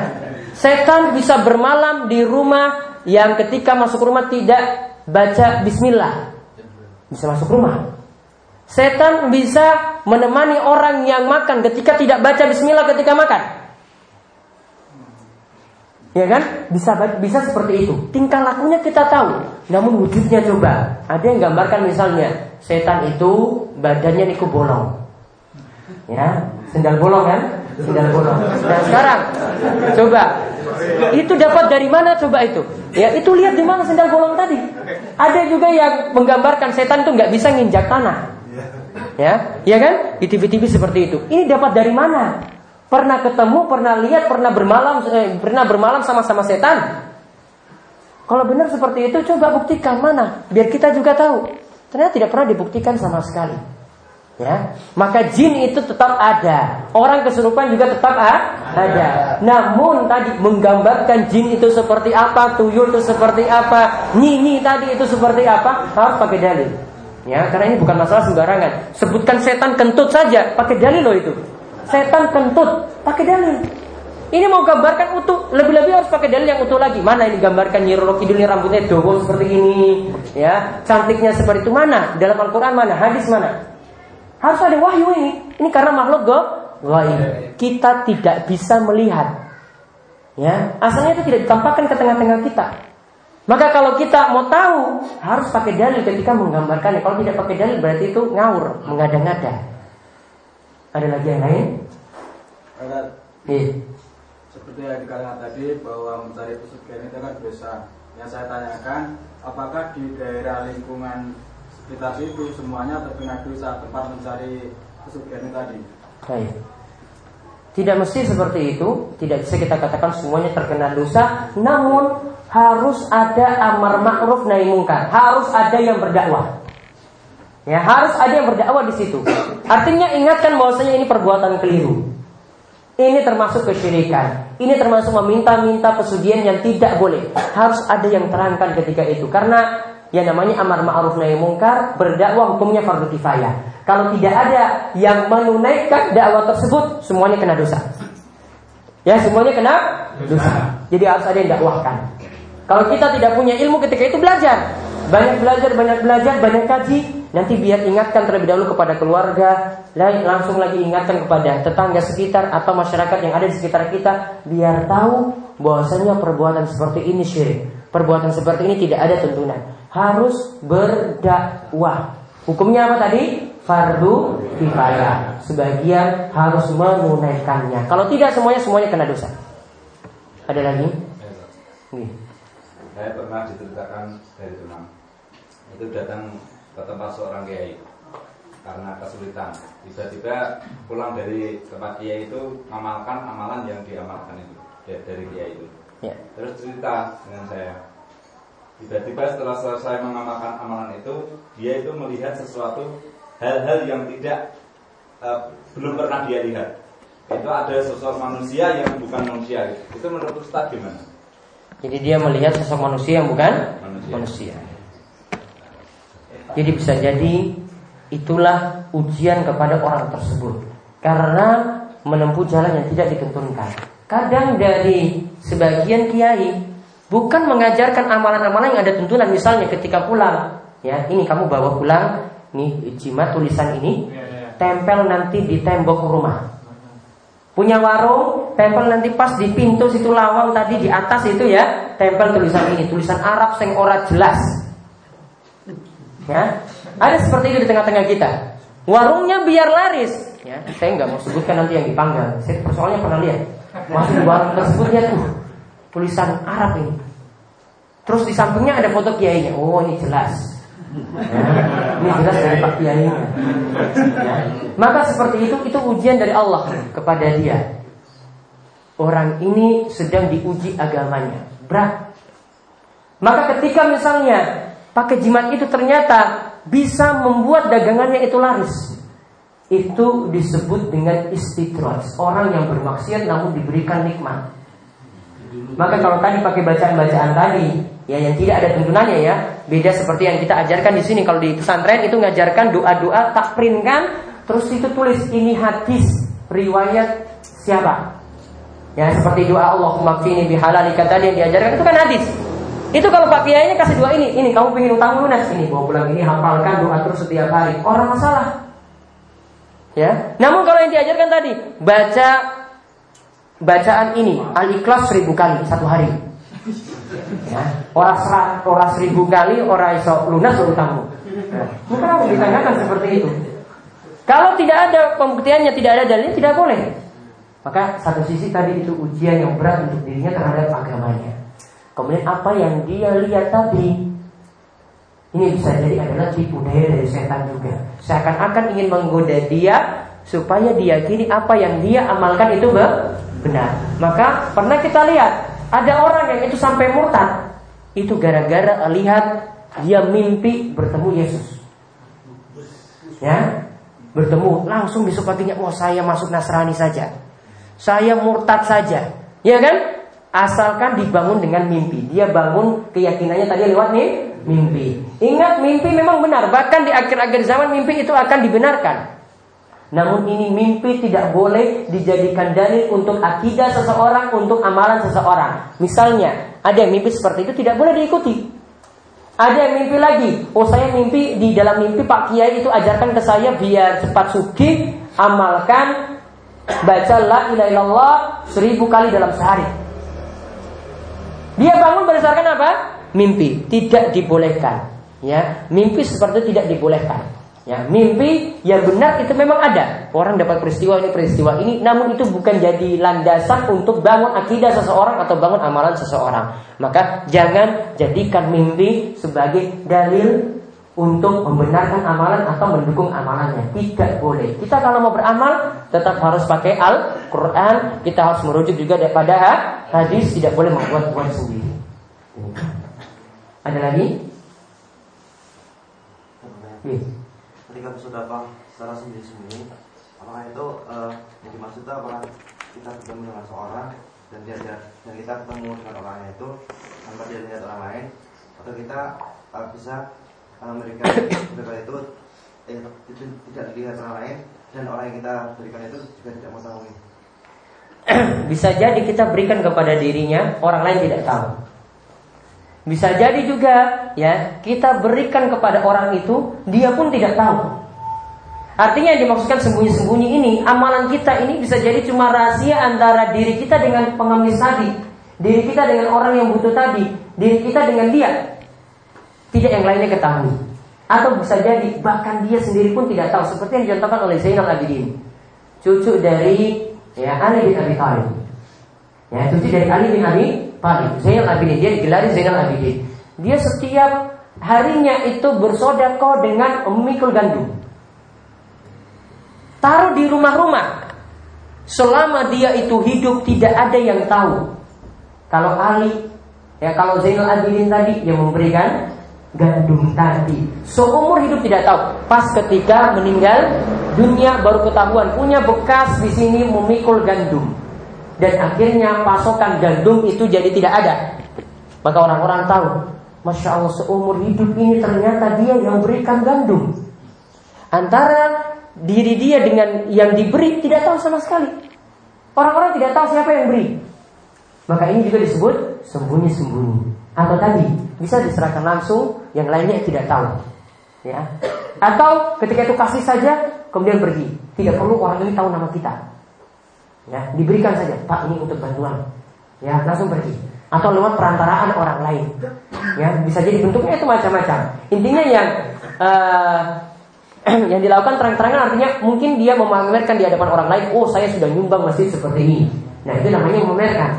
Setan bisa bermalam di rumah yang ketika masuk rumah tidak baca bismillah. Bisa masuk rumah. Setan bisa menemani orang yang makan ketika tidak baca bismillah ketika makan. Ya kan? Bisa bisa seperti itu. Tingkah lakunya kita tahu. Namun wujudnya coba. Ada yang gambarkan misalnya setan itu badannya niku bolong. Ya, sendal bolong kan? Sendal bolong. Nah sekarang coba itu dapat dari mana coba itu? Ya itu lihat di mana sendal bolong tadi. Ada juga yang menggambarkan setan itu nggak bisa nginjak tanah. Ya, ya kan? Di TV-TV seperti itu. Ini dapat dari mana? Pernah ketemu, pernah lihat, pernah bermalam, eh, pernah bermalam sama-sama setan. Kalau benar seperti itu, coba buktikan mana, biar kita juga tahu. Ternyata tidak pernah dibuktikan sama sekali. Ya, maka jin itu tetap ada. Orang kesurupan juga tetap ada. Namun tadi menggambarkan jin itu seperti apa, tuyul itu seperti apa, nyinyi tadi itu seperti apa, harus pakai dalil. Ya, karena ini bukan masalah sembarangan. Sebutkan setan kentut saja, pakai dalil loh itu. setan kentut, pakai dalil. Ini mau gambarkan utuh, lebih-lebih harus pakai dalil yang utuh lagi. Mana ini gambarkan Nyi Roro Kidul ini rambutnya dogo seperti ini, ya, cantiknya seperti itu mana? Dalam Al-Qur'an mana? Hadis mana? Harus ada wahyu ini. Ini karena makhluk go gaib. Kita tidak bisa melihat. Ya, asalnya itu tidak ditampakkan ke tengah-tengah kita. Maka kalau kita mau tahu harus pakai dalil ketika menggambarkannya. Kalau tidak pakai dalil berarti itu ngawur, mengada-ngada. Ada lagi yang lain? Ada Iya. seperti yang dikatakan tadi bahwa mencari pesugihan itu kan dosa. Yang saya tanyakan, apakah di daerah lingkungan sekitar situ semuanya terkena dosa tempat mencari pesugihan itu tadi? Baik. Tidak mesti seperti itu, tidak bisa kita katakan semuanya terkena dosa, namun harus ada amar ma'ruf nahi mungkar, harus ada yang berdakwah. Ya, harus ada yang berdakwah di situ. Artinya ingatkan bahwasanya ini perbuatan keliru. Ini termasuk kesyirikan. Ini termasuk meminta-minta pesugihan yang tidak boleh. Harus ada yang terangkan ketika itu. Karena yang namanya amar ma'ruf nahi mungkar berdakwah hukumnya fardu kifayah. Kalau tidak ada yang menunaikan dakwah tersebut, semuanya kena dosa. Ya, semuanya kena dosa. Jadi harus ada yang dakwahkan. Kalau kita tidak punya ilmu ketika itu belajar. Banyak belajar, banyak belajar, banyak kaji. Nanti biar ingatkan terlebih dahulu kepada keluarga, langsung lagi ingatkan kepada tetangga sekitar atau masyarakat yang ada di sekitar kita, biar tahu bahwasanya perbuatan seperti ini syirik. Perbuatan seperti ini tidak ada tuntunan. Harus berdakwah. Hukumnya apa tadi? Fardu kifayah. Sebagian harus menunaikannya. Kalau tidak semuanya semuanya kena dosa. Ada lagi? Nih. Saya pernah diceritakan dari teman itu datang ke tempat seorang kiai karena kesulitan. Tiba-tiba pulang dari tempat kiai itu mengamalkan amalan yang diamalkan itu dari kiai itu. Ya. Terus cerita dengan saya. Tiba-tiba setelah selesai mengamalkan amalan itu, dia itu melihat sesuatu hal-hal yang tidak eh, belum pernah dia lihat. Itu ada sosok manusia yang bukan manusia. Itu menurut Ustaz gimana? Jadi dia melihat sosok manusia yang bukan Manusia. manusia. Jadi bisa jadi itulah ujian kepada orang tersebut karena menempuh jalan yang tidak ditentukan. Kadang dari sebagian kiai bukan mengajarkan amalan-amalan yang ada tuntunan misalnya ketika pulang ya ini kamu bawa pulang nih jimat tulisan ini tempel nanti di tembok rumah Punya warung, tempel nanti pas di pintu situ lawang tadi di atas itu ya, tempel tulisan ini, tulisan Arab sing ora jelas. Ya, ada seperti itu di tengah-tengah kita. Warungnya biar laris. Ya, saya nggak mau sebutkan nanti yang dipanggang. Saya soalnya pernah lihat. Di warung tersebut ya tuh tulisan Arab ini. Terus di sampingnya ada foto kiainya. Oh ini jelas. Ini jelas dari Pak Kiainya. Ya. Maka seperti itu itu ujian dari Allah kepada dia. Orang ini sedang diuji agamanya, berat. Maka ketika misalnya pakai jimat itu ternyata bisa membuat dagangannya itu laris. Itu disebut dengan istidraj, orang yang bermaksiat namun diberikan nikmat. Maka kalau tadi pakai bacaan-bacaan tadi, ya yang tidak ada tuntunannya ya, beda seperti yang kita ajarkan di sini. Kalau di pesantren itu ngajarkan doa-doa tak printkan, terus itu tulis ini hadis riwayat siapa? Ya seperti doa Allahumma kfini bihalalika tadi yang diajarkan itu kan hadis. Itu kalau Pak Kiai ini kasih doa ini, ini kamu pengen utang lunas ini bawa pulang ini hafalkan doa terus setiap hari. Orang masalah. Ya. Namun kalau yang diajarkan tadi baca bacaan ini al-ikhlas seribu kali satu hari. Ya. Orang serat, orang seribu kali orang iso lunas utangmu. Nah, maka aku ditanyakan seperti itu. Kalau tidak ada pembuktiannya, tidak ada dalilnya, tidak boleh. Maka satu sisi tadi itu ujian yang berat untuk dirinya terhadap agamanya. Kemudian apa yang dia lihat tadi ini bisa jadi adalah tipu daya dari setan juga. Seakan-akan ingin menggoda dia supaya diyakini apa yang dia amalkan itu benar. Maka pernah kita lihat ada orang yang itu sampai murtad. Itu gara-gara lihat dia mimpi bertemu Yesus. Ya, bertemu langsung besok paginya, wah saya masuk Nasrani saja. Saya murtad saja. Ya kan? Asalkan dibangun dengan mimpi. Dia bangun keyakinannya tadi lewat nih mimpi. Ingat mimpi memang benar. Bahkan di akhir-akhir zaman mimpi itu akan dibenarkan. Namun ini mimpi tidak boleh dijadikan dalil untuk akidah seseorang, untuk amalan seseorang. Misalnya, ada yang mimpi seperti itu tidak boleh diikuti. Ada yang mimpi lagi, oh saya mimpi di dalam mimpi Pak Kiai itu ajarkan ke saya biar cepat suki, amalkan baca la ilaha illallah seribu kali dalam sehari. Dia bangun berdasarkan apa? Mimpi, tidak dibolehkan. Ya, mimpi seperti itu tidak dibolehkan. Ya, mimpi yang benar itu memang ada. Orang dapat peristiwa ini, peristiwa ini, namun itu bukan jadi landasan untuk bangun akidah seseorang atau bangun amalan seseorang. Maka jangan jadikan mimpi sebagai dalil untuk membenarkan amalan atau mendukung amalannya. Tidak boleh. Kita kalau mau beramal tetap harus pakai Al-Qur'an, kita harus merujuk juga daripada hadis, tidak boleh membuat-buat sendiri. Ada lagi? Ketika bersedekah secara sendiri-sendiri apakah itu uh, yang dimaksud apakah kita ketemu dengan seorang dan dia, dia dan kita ketemu dengan orangnya itu tanpa dia lihat orang lain atau kita uh, bisa uh, memberikan sedekah itu eh, itu tidak dilihat orang lain dan orang yang kita berikan itu juga tidak mengetahui bisa jadi kita berikan kepada dirinya orang lain tidak tahu bisa jadi juga ya kita berikan kepada orang itu dia pun tidak tahu. Artinya yang dimaksudkan sembunyi-sembunyi ini amalan kita ini bisa jadi cuma rahasia antara diri kita dengan pengemis tadi, diri kita dengan orang yang butuh tadi, diri kita dengan dia. Tidak yang lainnya ketahui. Atau bisa jadi bahkan dia sendiri pun tidak tahu seperti yang dicontohkan oleh Zainal Abidin. Cucu dari ya Ali bin Abi Thalib. Ya, cucu dari Ali bin Abi Talib. Zainal Abidin dia digelari Zainal Abidin. Dia setiap harinya itu bersodako dengan memikul gandum. Taruh di rumah-rumah. Selama dia itu hidup tidak ada yang tahu. Kalau Ali, ya kalau Zainal Abidin tadi yang memberikan gandum tadi. Seumur hidup tidak tahu. Pas ketika meninggal dunia baru ketahuan punya bekas di sini memikul gandum dan akhirnya pasokan gandum itu jadi tidak ada. Maka orang-orang tahu, masya Allah seumur hidup ini ternyata dia yang berikan gandum. Antara diri dia dengan yang diberi tidak tahu sama sekali. Orang-orang tidak tahu siapa yang beri. Maka ini juga disebut sembunyi-sembunyi. Atau tadi bisa diserahkan langsung, yang lainnya tidak tahu. Ya. Atau ketika itu kasih saja, kemudian pergi. Tidak perlu orang ini tahu nama kita ya diberikan saja pak ini untuk bantuan. Ya langsung pergi. Atau lewat perantaraan orang lain. Ya bisa jadi bentuknya itu macam-macam. Intinya yang uh, yang dilakukan terang-terangan artinya mungkin dia memamerkan di hadapan orang lain oh saya sudah nyumbang masjid seperti ini. Nah itu namanya memamerkan.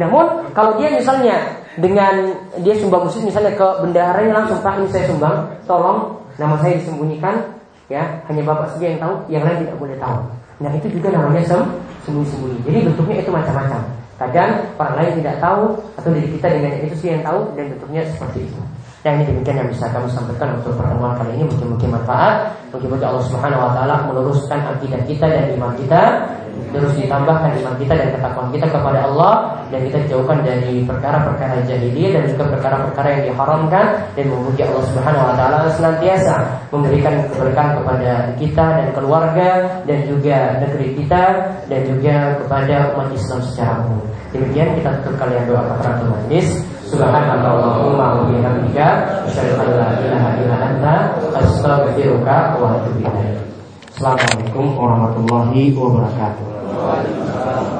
Namun kalau dia misalnya dengan dia sumbang masjid misalnya ke bendaharanya langsung pak ini saya sumbang tolong nama saya disembunyikan. Ya hanya bapak saja yang tahu yang lain tidak boleh tahu nah itu juga namanya sem sembunyi-sembunyi. Jadi bentuknya itu macam-macam. Kadang orang lain tidak tahu atau diri kita dengan itu sih yang tahu dan bentuknya seperti itu. Dan ini demikian yang bisa kami sampaikan untuk pertemuan kali ini mungkin-mungkin manfaat. Mungkin Allah Subhanahu Wa Taala meluruskan akidah kita dan iman kita, terus ditambahkan iman kita dan ketakwaan kita kepada Allah dan kita jauhkan dari perkara-perkara jahiliyah dan juga perkara-perkara yang diharamkan dan memuji Allah Subhanahu Wa Taala senantiasa memberikan keberkahan kepada kita dan keluarga dan juga negeri kita dan juga kepada umat Islam secara umum. Demikian kita tutup kalian doa kafaratul majlis. Subhanallahumma wa bihamdika asyhadu an la ilaha anta astaghfiruka wa atubu ilaik. Assalamualaikum warahmatullahi wabarakatuh. Waalaikumsalam.